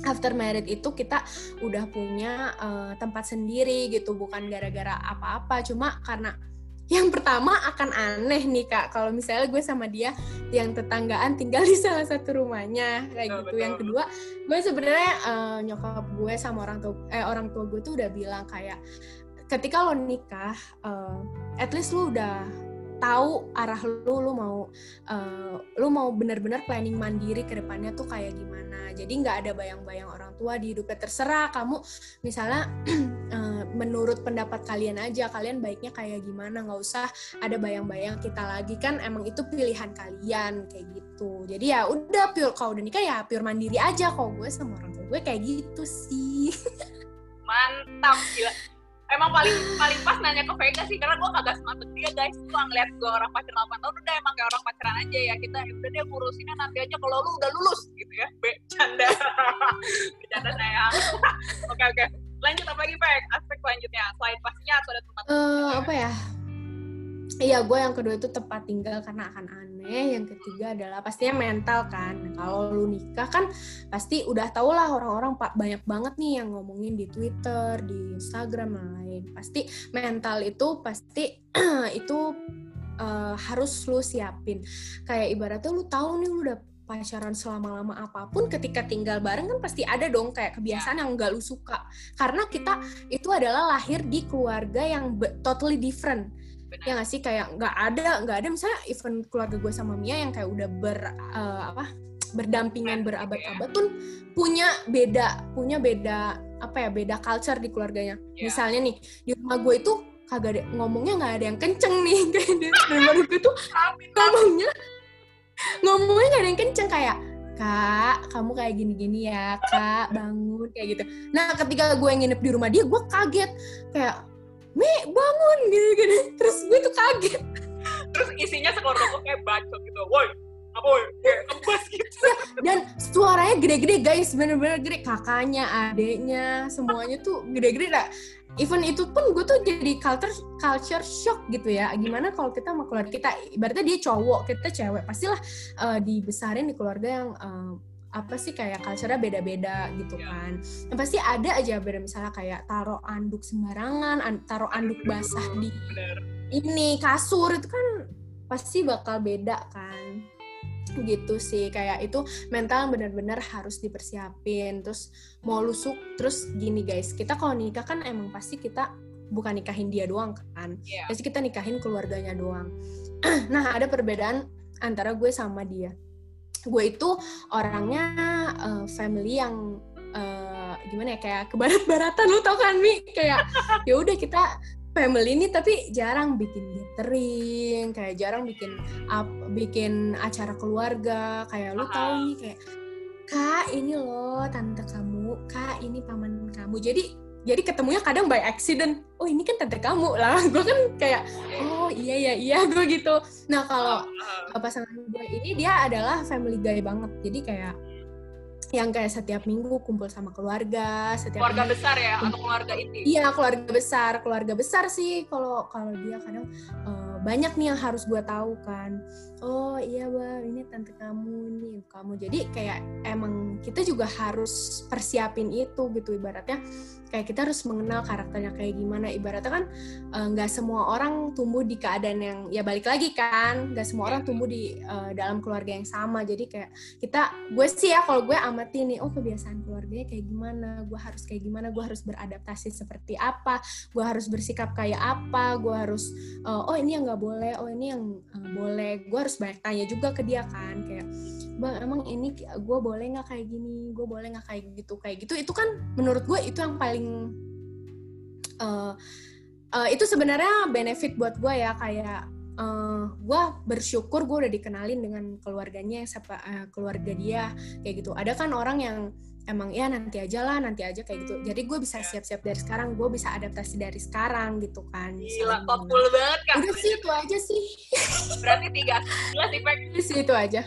after married itu kita udah punya eh, tempat sendiri gitu bukan gara-gara apa-apa. Cuma karena yang pertama akan aneh nih kak. Kalau misalnya gue sama dia yang tetanggaan tinggal di salah satu rumahnya kayak Betul, gitu. Betul. yang kedua gue sebenarnya eh, nyokap gue sama orang tua eh orang tua gue tuh udah bilang kayak ketika lo nikah eh, at least lu udah tahu arah lu lu mau eh, lu mau benar-benar planning mandiri ke depannya tuh kayak gimana. Jadi nggak ada bayang-bayang orang tua di hidupnya. Terserah kamu misalnya (clears throat) eh, menurut pendapat kalian aja kalian baiknya kayak gimana. Nggak usah ada bayang-bayang kita lagi. Kan emang itu pilihan kalian kayak gitu. Jadi ya udah pure kalau udah nikah ya pure mandiri aja. Kok gue sama orang tua gue kayak gitu sih. (laughs) Mantap, gila. Emang paling paling pas nanya ke Vega sih, karena gue kagak semangat dia guys. Gue ngeliat gue orang pacaran 8 tahun, udah emang kayak orang pacaran aja ya. Kita ya udah dia ngurusinnya nanti aja kalau lu udah lulus gitu ya. Bercanda. (laughs) Bercanda sayang. (laughs) Oke oke. Lanjut apa lagi, Pek? Aspek selanjutnya. Selain pastinya harus ada tempat Eh, apa ya Iya, gue yang kedua itu tempat tinggal karena akan aneh. Yang ketiga adalah pastinya mental kan. Nah, Kalau lu nikah kan pasti udah tau lah orang-orang pak banyak banget nih yang ngomongin di Twitter, di Instagram lain. Pasti mental itu pasti (clears throat) itu eh, harus lu siapin. Kayak ibaratnya lu tahu nih lu udah pacaran selama-lama apa pun ketika tinggal bareng kan pasti ada dong kayak kebiasaan yang gak lu suka karena kita itu adalah lahir di keluarga yang totally different Benar. ya nggak sih kayak nggak ada nggak ada. Misalnya event keluarga gue sama Mia yang kayak udah ber eh, apa berdampingan berabad-abad tuh punya beda punya beda apa ya beda culture di keluarganya. Iya. misalnya nih di rumah gue itu kagak ada ngomongnya nggak ada yang kenceng nih. (laughs) Kayak dari gue tuh ngomongnya ngomongnya nggak ada yang kenceng. Kayak kak kamu kayak gini-gini ya. Kak bangun. Kayak gitu. Nah ketika gue nginep di rumah dia gue kaget. Kayak Mi bangun! Gitu gitu. Terus gue tuh kaget. Terus isinya gue kayak bacot gitu. Woi apa woi kebas gitu. Dan suaranya gede-gede guys. Bener-bener gede. Kakaknya adeknya semuanya tuh gede-gede. Lah even itu pun gue tuh jadi culture culture shock gitu ya. Gimana kalau kita sama keluarga kita ibaratnya dia cowok kita cewek. Pastilah uh, dibesarin di keluarga yang uh, apa sih kayak culture-nya beda-beda gitu yeah. kan. Yang pasti ada aja beda misalnya kayak taruh anduk sembarangan, an taruh anduk basah di ini kasur itu kan pasti bakal beda kan. Gitu sih kayak itu mental benar-benar harus dipersiapin. Terus mau lusuk terus gini guys kita kalau nikah kan emang pasti kita bukan nikahin dia doang kan. Yeah. pasti kita nikahin keluarganya doang. (clears throat) Nah ada perbedaan antara gue sama dia gue itu orangnya uh, family yang uh, gimana ya kayak ke barat-baratan lu tau kan mi? Kayak ya udah kita family ini tapi jarang bikin gathering kayak jarang bikin up, bikin acara keluarga. Kayak lu tahu nih kayak kak ini loh tante kamu kak ini paman kamu. Jadi jadi ketemunya kadang by accident. Oh ini kan tante kamu. Lah (laughs) gue kan kayak oh iya ya iya (laughs) gue gitu. Nah kalau pasangan gue ini dia adalah family guy banget. Jadi kayak yang kayak setiap minggu kumpul sama keluarga setiap keluarga minggu, besar ya atau keluarga inti? Iya keluarga besar. Keluarga besar sih kalau kalau dia kadang uh, banyak nih yang harus gue tahu kan. Oh iya bang ini tante kamu nih kamu. Jadi kayak emang kita juga harus persiapin itu gitu ibaratnya. Kayak kita harus mengenal karakternya kayak gimana. Ibaratnya kan eh, nggak uh, semua orang tumbuh di keadaan yang ya balik lagi kan nggak semua orang tumbuh di uh, dalam keluarga yang sama. Jadi kayak kita gue sih ya kalau gue amati nih oh kebiasaan keluarganya kayak gimana gue harus kayak gimana gue harus beradaptasi seperti apa gue harus bersikap kayak apa gue harus uh, oh ini yang nggak boleh oh ini yang uh, boleh. Gue harus banyak tanya juga ke dia kan kayak bang emang ini gue boleh nggak kayak gini? Gue boleh nggak kayak gitu kayak gitu? Itu kan menurut gue itu yang paling uh, uh, itu sebenarnya benefit buat gue ya. Kayak uh, gue bersyukur gue udah dikenalin dengan keluarganya siapa uh, keluarga dia kayak gitu. Ada kan orang yang emang ya nanti aja lah nanti aja kayak gitu. Jadi gue bisa siap-siap dari sekarang gue bisa adaptasi dari sekarang gitu kan. Gila thoughtful banget kan udah sih itu aja sih. Berarti tiga. Jelas sih sih itu aja.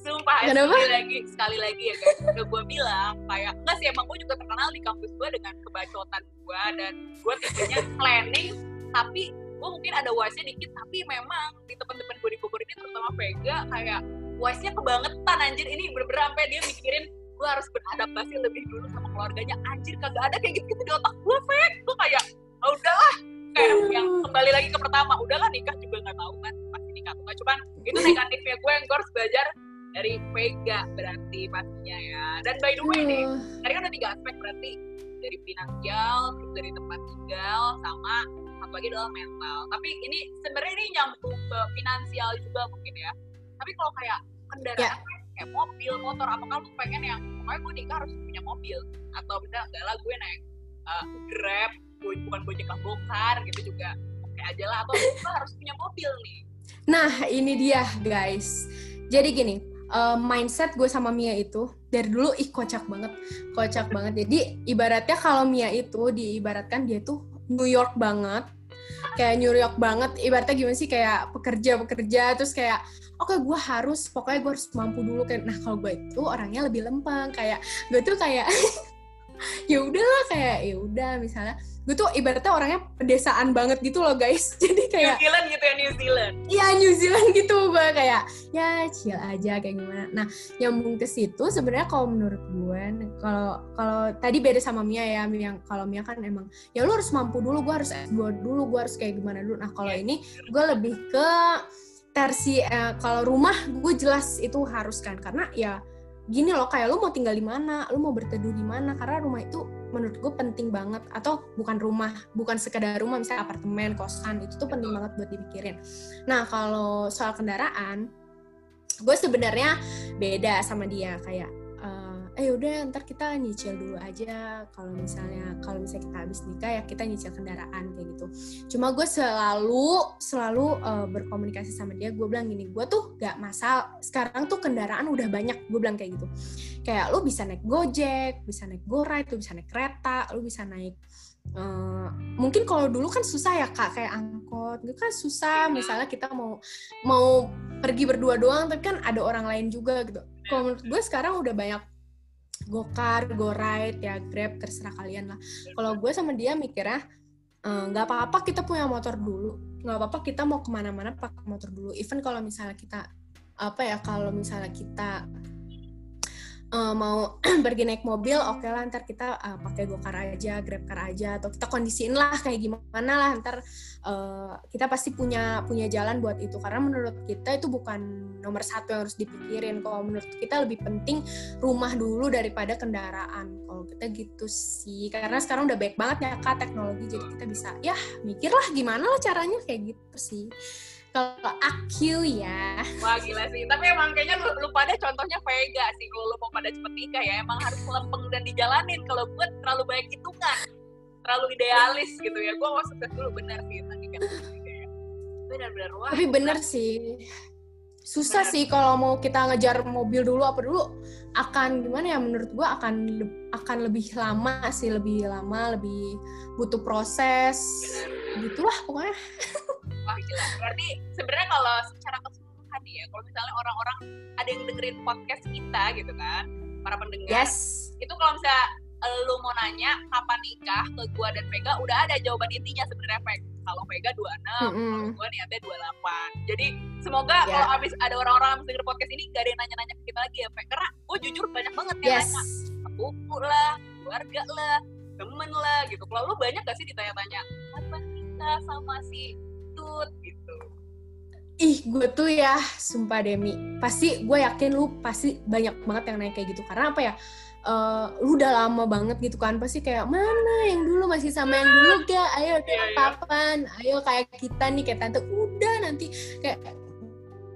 Sumpah, Kenapa? sekali lagi, sekali lagi ya guys, udah gue bilang kayak enggak sih emang gue juga terkenal di kampus gue dengan kebacotan gue dan gue tipenya planning, tapi gue mungkin ada wise dikit, tapi memang di teman-teman gue di Bogor ini terutama Vega kayak wise-nya kebangetan anjir. Ini bener-bener sampai dia mikirin gue harus beradaptasi lebih dulu sama keluarganya. Anjir kagak ada kayak gitu, -gitu di otak gue Veg gue kayak oh, udahlah. Kayak yang kembali lagi ke pertama udahlah nikah juga nggak tahu kan pasti nikah tuh cuman itu negatifnya gue yang gue harus belajar dari Vega berarti pastinya ya. Dan by the way nih, tadi kan ada tiga aspek berarti. Dari finansial, terus dari tempat tinggal, sama satu lagi adalah mental. Tapi ini sebenarnya ini nyambung ke finansial juga mungkin ya. Tapi kalau kayak kendaraan yeah. Kayak mobil, motor, apa kamu pengen yang pokoknya gue nikah harus punya mobil atau bener enggak lah gue naik uh, grab, gue bukan bojek bongkar gitu juga oke aja lah atau gue harus punya mobil nih. Nah ini dia guys. Jadi gini, uh, mindset gue sama Mia itu dari dulu ih kocak banget kocak banget jadi ibaratnya kalau Mia itu diibaratkan dia tuh New York banget kayak New York banget. Ibaratnya gimana sih kayak pekerja pekerja terus kayak oke okay, gue harus pokoknya gue harus mampu dulu. Kayak nah kalau gue itu orangnya lebih lempeng. Kayak gue tuh kayak (laughs) ya udahlah kayak ya udah misalnya gue tuh ibaratnya orangnya pedesaan banget gitu loh guys. (laughs) Jadi kayak New Zealand gitu ya New Zealand. Iya New Zealand (laughs) gitu gue kayak ya chill aja kayak gimana. Nah nyambung ke situ sebenarnya kalau menurut gue kalau kalau tadi beda sama Mia ya yang kalau Mia kan emang ya lu harus mampu dulu gue harus S2 dulu gue harus kayak gimana dulu. Nah kalau iya. ini gue lebih ke tersi eh, kalau rumah gue jelas itu harus kan. Karena ya gini loh kayak lu mau tinggal di mana lu mau berteduh di mana karena rumah itu menurut gue penting banget. Atau bukan rumah bukan sekedar rumah misalnya apartemen kosan itu tuh penting banget buat dipikirin. Nah kalau soal kendaraan gue sebenarnya beda sama dia. Kayak eh udah ntar kita nyicil dulu aja. Kalau misalnya kalau misalnya kita habis nikah ya kita nyicil kendaraan kayak gitu. Cuma gue selalu selalu uh, berkomunikasi sama dia. Gue bilang gini gue tuh gak masalah. Sekarang tuh kendaraan udah banyak. Gue bilang kayak gitu. Kayak lu bisa naik gojek bisa naik goride lu bisa naik kereta lu bisa naik Uh, mungkin kalau dulu kan susah ya kak kayak angkot. Itu kan susah. Misalnya kita mau mau pergi berdua doang tapi kan ada orang lain juga gitu. Kalau menurut gue sekarang udah banyak gokar, go ride, ya grab terserah kalian lah. Kalau gue sama dia mikirnya eh, nggak uh, apa-apa kita punya motor dulu, nggak apa-apa kita mau ke mana-mana pakai motor dulu. Even kalau misalnya kita apa ya kalau misalnya kita uh, mau (clears throat) pergi naik mobil, oke okay lah ntar kita uh, pakai gokar aja, grab car aja, atau kita kondisiin lah kayak gimana lah ntar uh, kita pasti punya punya jalan buat itu karena menurut kita itu bukan nomor satu yang harus dipikirin. Kalau menurut kita lebih penting rumah dulu daripada kendaraan. Kalau kita gitu sih, karena sekarang udah baik banget ya kak teknologi, jadi kita bisa ya mikirlah gimana lah caranya kayak gitu sih kalau aku ya. Wah gila sih. Tapi emang kayaknya lu, lu pada contohnya Vega sih kalau lu mau pada cepet nikah ya emang harus lempeng dan dijalanin. Kalau gue terlalu banyak hitungan terlalu idealis gitu ya. Gue mau sukses dulu benar sih tadi kan benar-benar wah tapi bener sih. Susah bener. sih kalau mau kita ngejar mobil dulu apa dulu akan gimana ya menurut gue akan akan lebih lama sih lebih lama lebih butuh proses. Gitulah pokoknya (laughs) wah gila berarti sebenarnya kalau secara keseluruhan ya kalau misalnya orang-orang ada yang dengerin podcast kita gitu kan para pendengar yes. itu kalau misalnya lu mau nanya kapan nikah ke gua dan Vega udah ada jawaban intinya sebenarnya Vega kalau Vega 26 mm -hmm. kalau gua niatnya 28 jadi semoga yeah. kalau abis ada orang-orang yang denger podcast ini gak ada yang nanya-nanya ke kita lagi ya Vega karena gua jujur banyak banget yang yes. nanya sepupu lah keluarga lah temen lah gitu kalau lu banyak gak sih ditanya-tanya kapan nikah sama si Tut gitu. Ih gue tuh ya sumpah Demi. Pasti gue yakin lu pasti banyak banget yang nanya kayak gitu. Karena apa ya? Uh, lu udah lama banget gitu kan. Pasti kayak mana yang dulu? Masih sama yang dulu gak ayo kayak yeah, kapan? Ayo kayak kita nih kayak tante. Udah nanti kayak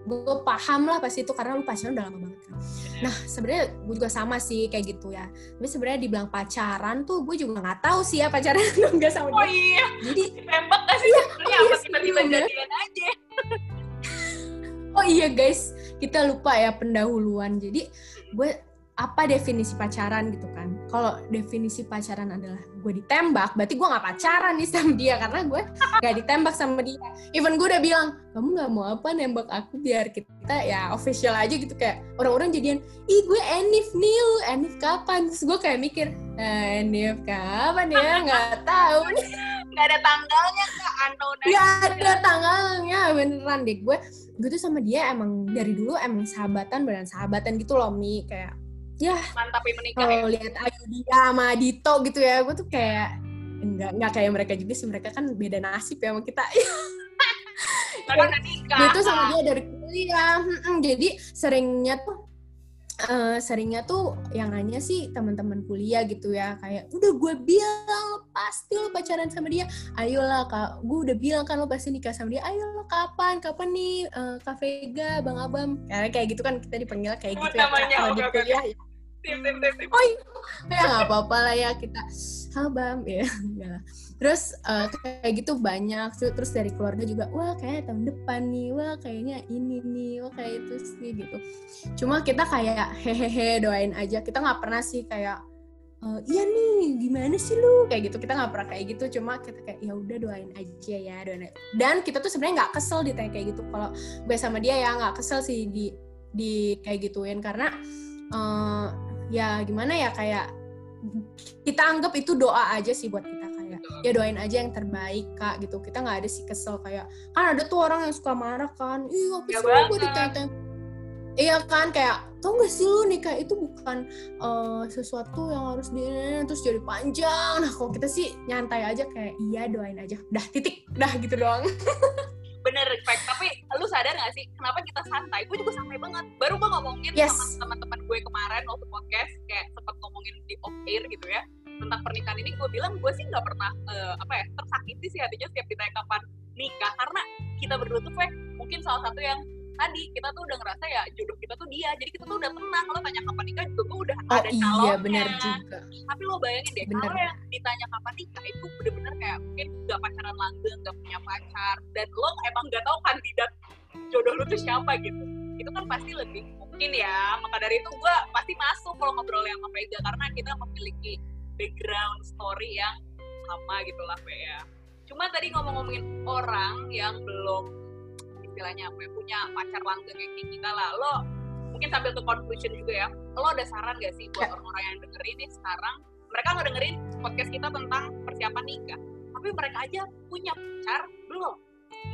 gue paham lah pasti itu karena lu pacaran udah lama banget kan. Nah sebenarnya gue juga sama sih kayak gitu ya. Tapi sebenarnya dibilang pacaran tuh gue juga nggak tahu sih ya pacaran enggak sama oh, dia. Oh iya. Jadi tembak gak sih iya, sebenarnya iya, apa tiba-tiba jadian aja. (laughs) oh iya guys, kita lupa ya pendahuluan. Jadi gue apa definisi pacaran gitu kan? Kalau definisi pacaran adalah gue ditembak berarti gue nggak pacaran nih sama dia karena gue nggak ditembak sama dia. Even gue udah bilang kamu nggak mau apa nembak aku biar kita ya official aja gitu. Kayak orang-orang jadian ih gue Enif nih lu Enif kapan? Terus gue kayak mikir eh, Enif kapan ya? Nggak tahu. Nih nggak ada tanggalnya nggak unknown nggak ada tanggalnya beneran deh. Gue gue tuh sama dia emang dari dulu emang sahabatan beneran sahabatan gitu loh mi. Kayak ya mantapin menikah kalau ya. lihat Ayu dia sama Dito gitu ya gue tuh kayak enggak enggak kayak mereka juga sih. Mereka kan beda nasib ya sama kita. (laughs) Nikah. Tuh sama dia dari kuliah. Jadi seringnya tuh uh, seringnya tuh yang nanya sih teman-teman kuliah gitu ya kayak udah gue bilang pasti lo pacaran sama dia. Ayolah kak. Gue udah bilang kan lo pasti nikah sama dia. Ayolah kapan? Kapan nih? Uh, kak Vega bang Abam. Kayak kayak gitu kan kita dipanggil kayak gitu ya kalau di kuliah ya. tim tim tim tim oh iya. Ya nggak apa-apa lah ya kita habam (laughs) ya enggak terus uh, kayak gitu banyak terus dari keluarga juga wah kayak tahun depan nih wah kayaknya ini nih wah kayak itu sih gitu. Cuma kita kayak hehehe doain aja. Kita nggak pernah sih kayak uh, iya nih gimana sih lu? Kayak gitu. Kita nggak pernah kayak gitu. Cuma kita kayak ya udah doain aja ya doain aja. dan kita tuh sebenarnya nggak kesel ditanya kayak gitu. Kalau gue sama dia ya nggak kesel sih di di kayak gituin. Karena uh, ya gimana ya kayak kita anggap itu doa aja sih buat ya doain aja yang terbaik kak gitu. Kita nggak ada sih kesel kayak kan ada tuh orang yang suka marah kan. Ih apa ya sih gue ditanya iya kan kayak tau gak sih lu nikah itu bukan uh, sesuatu yang harus di terus jadi panjang. Nah kalau kita sih nyantai aja kayak iya doain aja. Udah titik. Udah gitu doang. Bener respect tapi lu sadar gak sih kenapa kita santai? Gue juga santai banget. Baru gue ngomongin yes. sama teman-teman gue kemarin waktu podcast kayak sempat ngomongin di off air gitu ya tentang pernikahan ini gue bilang gue sih nggak pernah uh, apa ya tersakiti sih hatinya setiap ditanya kapan nikah. Karena kita berdua tuh kayak mungkin salah satu yang tadi kita tuh udah ngerasa ya jodoh kita tuh dia. Jadi kita tuh udah tenang kalau tanya kapan nikah juga gue udah oh, ada calonnya. iya benar juga. Tapi lo bayangin deh bener. kalau yang ditanya kapan nikah itu bener-bener kayak mungkin gak pacaran langgeng gak punya pacar. Dan lo emang gak tahu kandidat jodoh lo tuh siapa gitu. Itu kan pasti lebih mungkin ya maka dari itu gue pasti masuk kalau ngobrol yang sama Vega. Karena kita memiliki background story yang sama gitu lah ya. Cuma tadi ngomong-ngomongin orang yang belum istilahnya apa ya, punya pacar langgeng kayak kita lah lo mungkin sambil ke conclusion juga ya lo ada saran gak sih buat ya. orang-orang yang dengerin nih sekarang? Mereka nggak dengerin podcast kita tentang persiapan nikah tapi mereka aja punya pacar belum?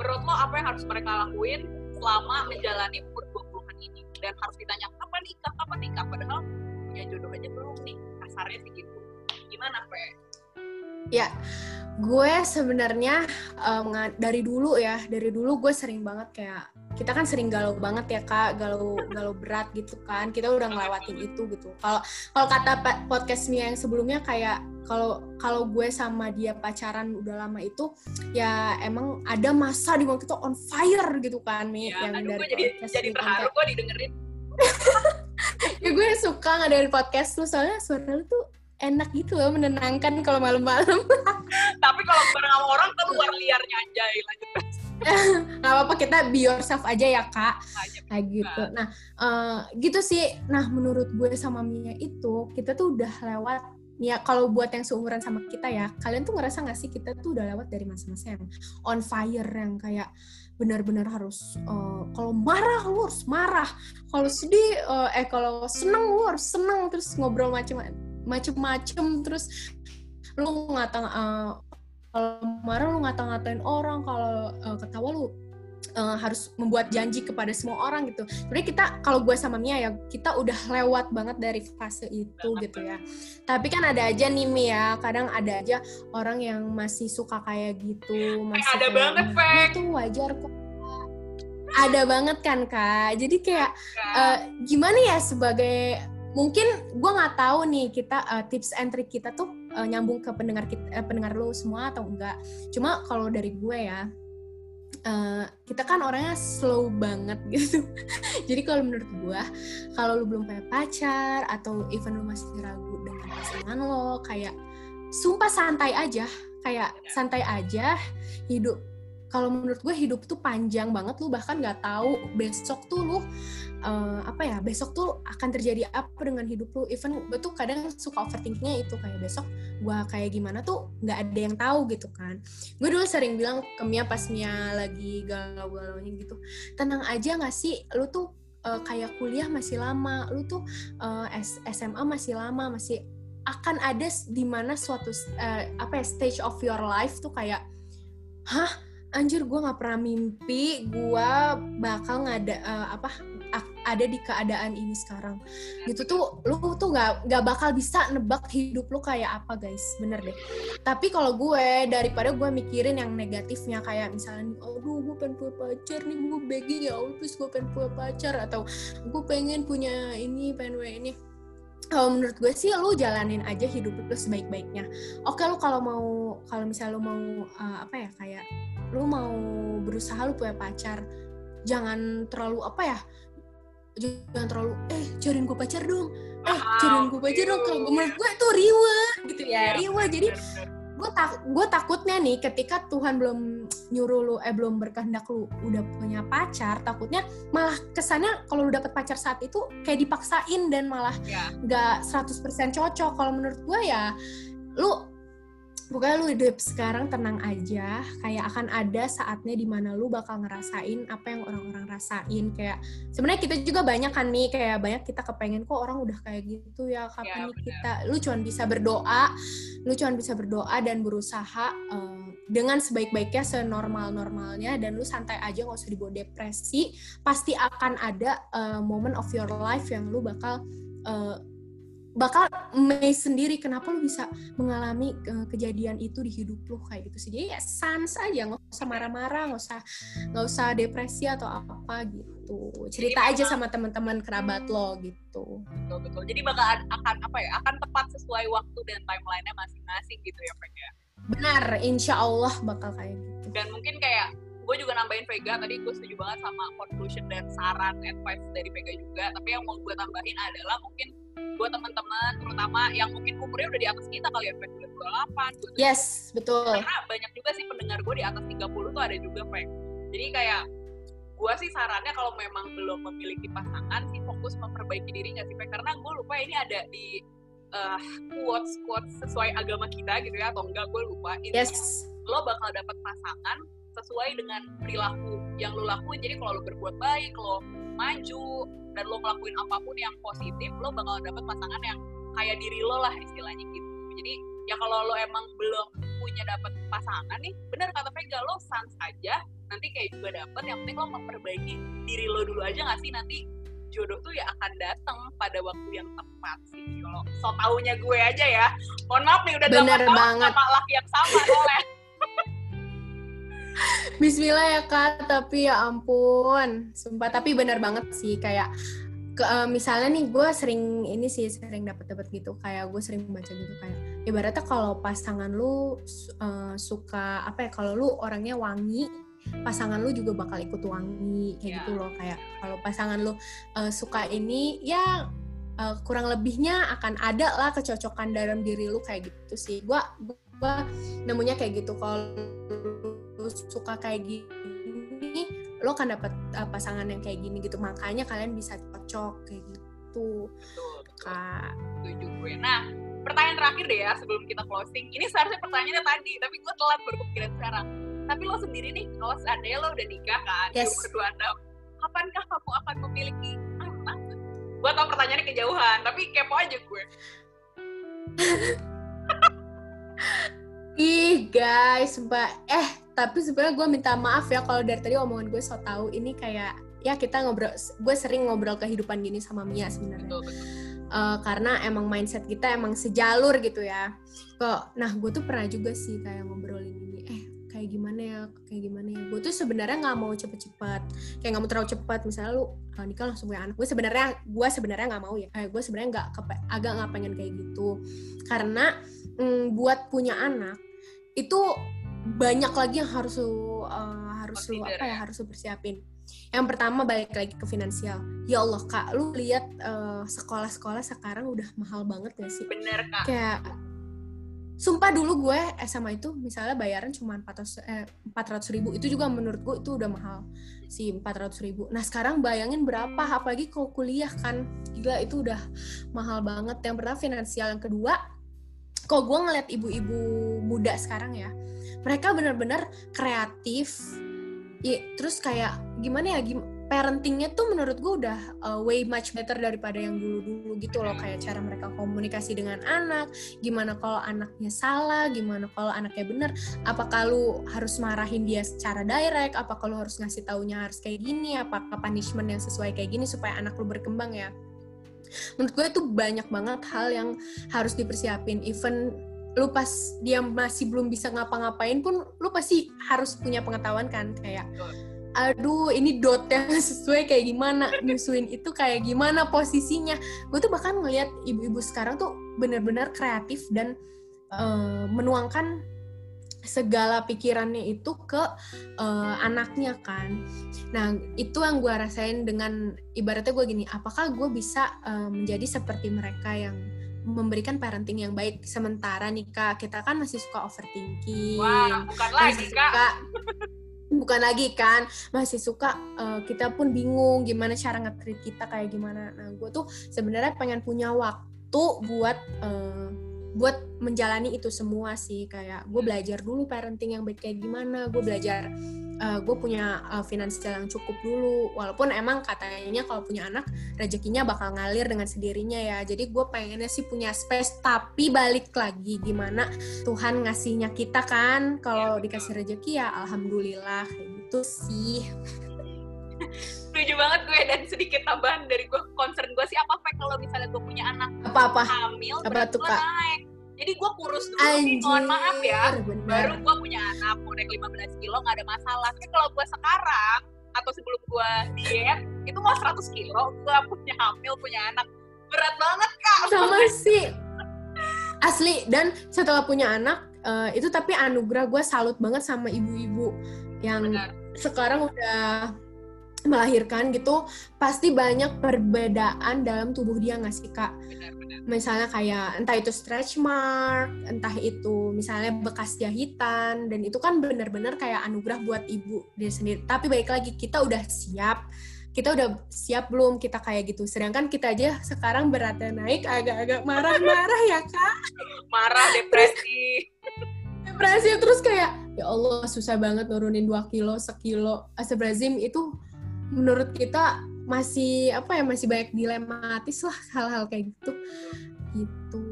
Menurut lo apa yang harus mereka lakuin selama menjalani umur 20-an ini? Dan harus ditanya kapan nikah? Kapan nikah? Padahal punya jodoh aja belum nih kasarnya sih gitu gimana Fe? Ya, gue sebenarnya um, dari dulu ya dari dulu gue sering banget kayak kita kan sering galau banget ya kak galau galau berat gitu kan kita udah ngelewatin itu gitu. Kalau kalau kata podcast Mia yang sebelumnya kayak kalau kalau gue sama dia pacaran udah lama itu ya emang ada masa di mana kita on fire gitu kan nih ya, yang dari gue jadi jadi terharu gue didengerin. (laughs) Ya gue suka nggak dari podcast lu soalnya suara lu tuh enak gitu loh menenangkan kalau malam-malam. (laughs) Tapi kalau bareng sama orang keluar liarnya aja lanjut. (laughs) Nggak apa-apa kita be yourself aja ya kak. Kayak gitu. Nah uh, gitu sih. Nah menurut gue sama Mia itu kita tuh udah lewat ya kalau buat yang seumuran sama kita ya kalian tuh ngerasa gak sih kita tuh udah lewat dari masa-masa yang on fire yang kayak benar-benar harus uh, kalau marah lu harus marah. Kalau sedih uh, eh kalau seneng lu harus seneng. Terus ngobrol macam-macam macem-macem terus lu ngata uh, kalau marah lu ngata-ngatain orang kalau uh, ketawa lu uh, harus membuat janji kepada semua orang gitu. Sebenarnya kita kalau gue sama Mia ya kita udah lewat banget dari fase itu gitu ya. Tapi kan ada aja nih Mia, kadang ada aja orang yang masih suka kayak gitu, masih ada kayak, banget, Fek. Itu wajar kok. Ada banget kan kak. Jadi kayak uh, gimana ya sebagai mungkin gue nggak tahu nih kita uh, tips and trick kita tuh uh, nyambung ke pendengar kita uh, pendengar lo semua atau enggak. Cuma kalau dari gue ya uh, kita kan orangnya slow banget (laughs) gitu. Jadi kalau menurut gue kalau lo belum punya pacar atau even lo masih ragu dengan pasangan lo kayak sumpah santai aja kayak santai aja hidup kalau menurut gue hidup tuh panjang banget lu bahkan nggak tahu besok tuh lu uh, apa ya besok tuh akan terjadi apa dengan hidup lu. Even gue tuh kadang suka overthinkingnya itu kayak besok gue kayak gimana tuh nggak ada yang tahu gitu kan. Gue dulu sering bilang ke Mia pas Mia lagi galau-galaunya gitu tenang aja nggak sih lu tuh uh, kayak kuliah masih lama lu tuh uh, SMA masih lama masih akan ada di mana suatu uh, apa ya stage of your life tuh kayak hah anjir gue nggak pernah mimpi gue bakal ngada uh, apa ada di keadaan ini sekarang. Gitu tuh lu tuh nggak nggak bakal bisa nebak hidup lu kayak apa guys. Bener deh. Tapi kalau gue daripada gue mikirin yang negatifnya kayak misalnya aduh gue pengen punya pacar nih gue begging ya Allah gue pengen punya pacar atau gue pengen punya ini pengen punya ini kalau menurut gue sih lu jalanin aja hidup lu sebaik-baiknya. Oke lu kalau mau kalau misalnya lu mau uh, apa ya kayak lu mau berusaha lu punya pacar jangan terlalu apa ya jangan terlalu eh cariin gue pacar dong. Eh cariin gue pacar dong. Kalau menurut gue itu riwa gitu ya iya, riwa jadi gue tak gue takutnya nih ketika Tuhan belum nyuruh lu eh belum berkehendak lu udah punya pacar takutnya malah kesannya kalau lu dapet pacar saat itu kayak dipaksain dan malah iya. nggak yeah. 100% cocok kalau menurut gue ya lu pokoknya lu hidup sekarang tenang aja. Kayak akan ada saatnya di mana lu bakal ngerasain apa yang orang-orang rasain. Kayak sebenarnya kita juga banyak kan nih kayak banyak kita kepengen kok orang udah kayak gitu ya? Kapan ya, nih kita? Lu cuma bisa berdoa. Lu cuma bisa berdoa dan berusaha uh, dengan sebaik-baiknya senormal normalnya dan lu santai aja nggak usah dibawa depresi. Pasti akan ada uh, moment of your life yang lu bakal uh, bakal amazed sendiri kenapa lu bisa mengalami uh, kejadian itu di hidup lu kayak gitu sih. Jadi ya sans aja nggak usah marah-marah nggak usah nggak usah depresi atau apa gitu. Cerita jadi, aja sama teman-teman kerabat lo gitu. Betul betul. Jadi bakal akan apa ya akan tepat sesuai waktu dan timelinenya masing-masing gitu ya Vega ya? benar insya Allah bakal kayak gitu. Dan mungkin kayak gue juga nambahin Vega tadi gue setuju banget sama conclusion dan saran advice dari Vega juga. Tapi yang mau gue tambahin adalah mungkin buat teman-teman terutama yang mungkin umurnya udah di atas kita kali ya Fek, 28, 27. Yes, betul. Karena banyak juga sih pendengar gue di atas 30 tuh ada juga Fek. Jadi kayak gue sih sarannya kalau memang belum memiliki pasangan sih fokus memperbaiki diri nggak sih Fek? Karena gue lupa ini ada di uh, quotes quotes sesuai agama kita gitu ya atau enggak gue lupa. Intinya, Yes. lo bakal dapet pasangan sesuai dengan perilaku yang lo lakuin. Jadi kalau lo berbuat baik, lo maju dan lo ngelakuin apa pun yang positif, lo bakal dapet pasangan yang kayak diri lo lah istilahnya gitu. Jadi ya kalau lo emang belum punya dapet pasangan nih, bener kata Vega lo sans aja, nanti kayak juga dapet. Yang penting lo memperbaiki diri lo dulu aja nggak sih nanti jodoh tuh ya akan datang pada waktu yang tepat sih kalau so taunya gue aja ya mohon maaf nih udah Bener 8 tahun banget. sama laki yang sama oleh Bismillah ya kak, tapi ya ampun, sumpah. Tapi benar banget sih kayak ke, eh, misalnya nih gue sering ini sih sering dapat dapat gitu. Kayak gue sering baca gitu kayak ibaratnya kalau pasangan lu eh, suka apa ya kalau lu orangnya wangi pasangan lu juga bakal ikut wangi kayak Iya. gitu loh. Kayak kalau pasangan lu eh, suka ini ya eh, kurang lebihnya akan ada lah kecocokan dalam diri lu kayak gitu sih. Gue gue nemunya kayak gitu. Kalau suka kayak gini lo kan dapat uh, pasangan yang kayak gini gitu. Makanya kalian bisa cocok kayak gitu. Betul betul. Kak. Setuju gue. Nah pertanyaan terakhir deh ya sebelum kita closing. Ini seharusnya pertanyaannya tadi tapi gue telat baru kepikiran sekarang. Tapi lo sendiri nih kalau seandainya lo udah nikah kan? Di Yes. umur 26 kapankah kamu akan memiliki anak? Gue tau pertanyaannya kejauhan tapi kepo aja gue (laughs) ih guys sumpah. Eh tapi sebenarnya gue minta maaf ya kalau dari tadi omongan gue so tau ini kayak ya kita ngobrol gue sering ngobrol kehidupan gini sama Mia sebenarnya. Eh, karena emang mindset kita emang sejalur gitu ya. Kok, nah gue tuh pernah juga sih kayak ngobrolin ini, eh kayak gimana ya, kayak gimana ya. Gue tuh sebenarnya nggak mau cepet-cepet, kayak nggak mau terlalu cepat. Misalnya lu eh, nikah langsung punya anak, gue sebenarnya gue sebenarnya nggak mau ya. Eh, gue sebenarnya nggak agak nggak pengen kayak gitu, karena mm, buat punya anak itu banyak lagi yang harus lu eh, harus lu apa ya ya. harus lu persiapin. Yang pertama balik lagi ke finansial. Ya Allah kak, lu lihat eh, sekolah-sekolah sekarang udah mahal banget gak sih? bener kak Kayak sumpah dulu gue SMA itu misalnya bayaran cuma 400 eh, 400 ribu. Itu juga menurut gue itu udah mahal. Sih 400 ribu. Nah sekarang bayangin berapa? Apalagi kalau kuliah kan. Gila itu udah mahal banget. Yang pertama finansial, yang kedua kalau gue ngeliat ibu-ibu muda sekarang ya mereka benar-benar kreatif. Ya, terus kayak gimana ya? Gim parentingnya tuh menurut gue udah uh, way much better daripada yang dulu-dulu gitu loh. Kayak cara mereka komunikasi dengan anak gimana kalau anaknya salah gimana kalau anaknya bener apakah lu harus marahin dia secara direct apakah lu harus ngasih taunya harus kayak gini apakah punishment yang sesuai kayak gini supaya anak lu berkembang ya. Menurut gue itu banyak banget hal yang harus dipersiapin. Even lu pas dia masih belum bisa ngapa-ngapain pun lu pasti harus punya pengetahuan kan kayak aduh ini dotnya (laughs) sesuai kayak gimana? Nyusuin itu kayak gimana posisinya? Gue tuh bahkan ngeliat ibu-ibu sekarang tuh bener-bener kreatif dan eh, menuangkan segala pikirannya itu ke eh, anaknya kan. Nah itu yang gue rasain dengan ibaratnya gue gini apakah gue bisa eh, menjadi seperti mereka yang memberikan parenting yang baik? Sementara nih kak kita kan masih suka overthinking wah bukan lagi masih kak. suka (laughs) bukan lagi kan masih suka eh, kita pun bingung gimana cara nge-treat kita kayak gimana. Nah gue tuh sebenarnya pengen punya waktu buat eh, buat menjalani itu semua sih kayak gue belajar dulu parenting yang baik kayak gimana gue belajar eh, gue punya eh, finansial yang cukup dulu. Walaupun emang katanya kalau punya anak rezekinya bakal ngalir dengan sendirinya ya. Jadi gue pengennya sih punya space tapi balik lagi gimana Tuhan ngasihnya kita kan. Kalau Iya, dikasih rezeki ya alhamdulillah kayak gitu sih (laughs) setuju banget gue dan sedikit tambahan dari gue concern gue sih apa Fek kalau misalnya gue punya anak apa-apa? hamil Apa berat tuh, gue Kak? naik. Jadi gue kurus dulu nih anjir mohon maaf ya bener. baru gue punya anak mau naik 15 kilo nggak ada masalah. Tapi kalau gue sekarang atau sebelum gue diet itu mau 100 kilo gue punya hamil punya anak. Berat banget kak. Sama sih. Asli dan setelah punya anak eh, itu tapi anugerah gue salut banget sama ibu-ibu yang Benar. sekarang udah melahirkan gitu pasti banyak perbedaan dalam tubuh dia nggak sih kak? Misalnya kayak entah itu stretch mark, entah itu misalnya bekas jahitan dan itu kan bener-bener kayak anugerah buat ibu dia sendiri. Tapi baik lagi kita udah siap, kita udah siap belum kita kayak gitu. Sedangkan kita aja sekarang beratnya naik agak-agak marah-marah ya kak. Marah, depresi. (laughs) depresi terus kayak ya Allah susah banget nurunin 2 kilo, sekilo. Astagfirullahaladzim itu menurut kita masih apa ya masih banyak dilematis lah hal-hal kayak gitu. Gitu.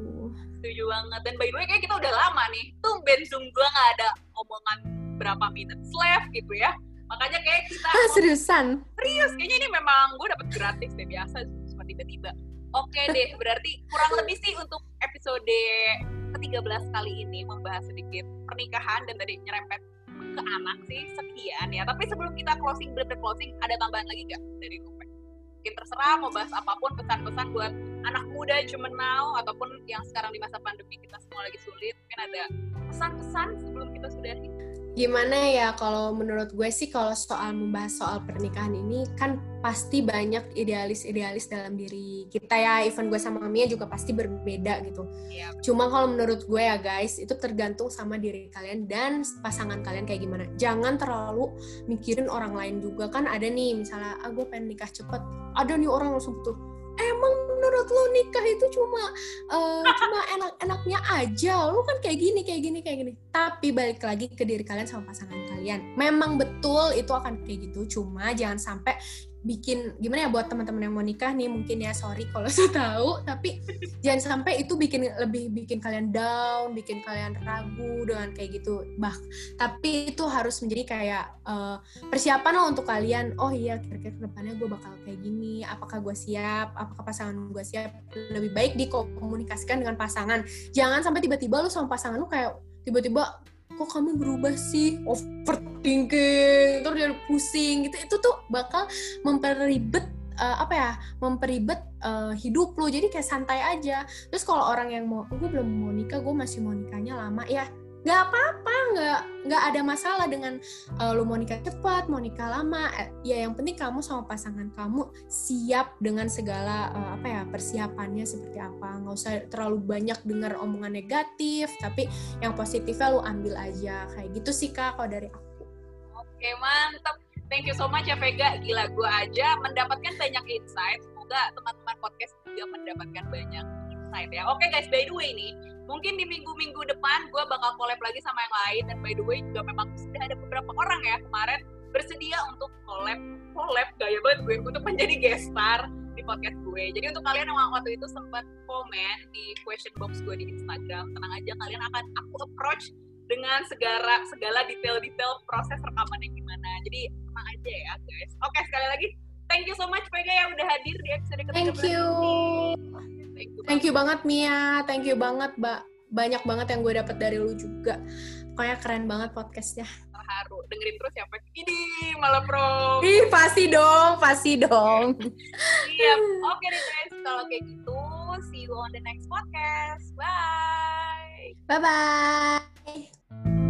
Setuju banget. Dan by the way kayak kita udah lama nih tuh zoom gue nggak ada omongan berapa minutes left gitu ya. Makanya kayak kita ah, seriusan? Serius kayaknya ini memang gue dapet gratis deh biasa cuma tiba-tiba. Oke deh (laughs) berarti kurang lebih sih untuk episode ke-13 kali ini membahas sedikit pernikahan dan tadi nyerempet ke anak sih sekian ya. Tapi sebelum kita closing, bener closing, ada tambahan lagi nggak dari Rupe? Mungkin terserah mau bahas apa pun pesan-pesan buat anak muda cuman now ataupun yang sekarang di masa pandemi kita semua lagi sulit. Mungkin ada pesan-pesan sebelum kita sudahi gimana ya kalau menurut gue sih kalau soal membahas soal pernikahan ini kan pasti banyak idealis-idealis dalam diri kita ya. Even gue sama Mia juga pasti berbeda gitu. Yeah. cuma kalau menurut gue ya guys itu tergantung sama diri kalian dan pasangan kalian kayak gimana. Jangan terlalu mikirin orang lain juga. Kan ada nih misalnya ah gue pengen nikah cepet. Ada nih orang langsung tuh emang menurut lo nikah itu cuma uh, cuma enak-enaknya aja? Lo kan kayak gini kayak gini kayak gini. Tapi balik lagi ke diri kalian sama pasangan kalian. Memang betul itu akan kayak gitu. Cuma jangan sampai bikin gimana ya buat teman-teman yang mau nikah nih mungkin ya sorry kalau (laughs) saya tahu tapi jangan sampai itu bikin lebih bikin kalian down bikin kalian ragu dengan kayak gitu. Bah tapi itu harus menjadi kayak uh, persiapan lah untuk kalian. Oh iya kira-kira ke depannya gue bakal kayak gini apakah gue siap apakah pasangan gue siap? Lebih baik dikomunikasikan dengan pasangan. Jangan sampai tiba-tiba lu sama pasangan lu kayak tiba-tiba kok kamu berubah sih? Overthinking terus dia pusing gitu. Itu tuh bakal memperibet uh, apa ya? Memperibet uh, hidup lo jadi kayak santai aja. Terus kalau orang yang mau gue belum mau nikah gue masih mau nikahnya lama. Ya nggak apa-apa nggak nggak ada masalah dengan uh, lu mau nikah cepat mau nikah lama eh, ya yang penting kamu sama pasangan kamu siap dengan segala uh, apa ya persiapannya seperti apa. Nggak usah terlalu banyak dengar omongan negatif tapi yang positifnya lu ambil aja. Kayak gitu sih kak kalau dari aku. Oke mantap thank you so much ya Vega. Gila gue aja mendapatkan banyak insight. Semoga teman-teman podcast juga mendapatkan banyak insight ya. Oke guys by the way nih mungkin di minggu-minggu depan gue bakal collab lagi sama yang lain dan by the way juga memang sudah ada beberapa orang ya kemarin bersedia untuk collab collab gaya banget gue untuk menjadi guest star di podcast gue. Jadi untuk kalian yang waktu itu sempat komen di question box gue di Instagram tenang aja kalian akan aku approach dengan segala segala detail-detail proses rekaman yang gimana. Jadi tenang aja ya guys. Oke sekali lagi thank you so much Vega yang udah hadir di episode ketiga thank you Thank you, thank you banget Mia, thank you banget Mbak. Banyak banget yang gue dapet dari lu juga. Pokoknya keren banget podcastnya. Terharu, dengerin terus ya. Ini malah pro. Ih, pasti dong, pasti dong. Iya, oke deh guys. Kalau kayak gitu, see you on the next podcast. Bye. Bye-bye.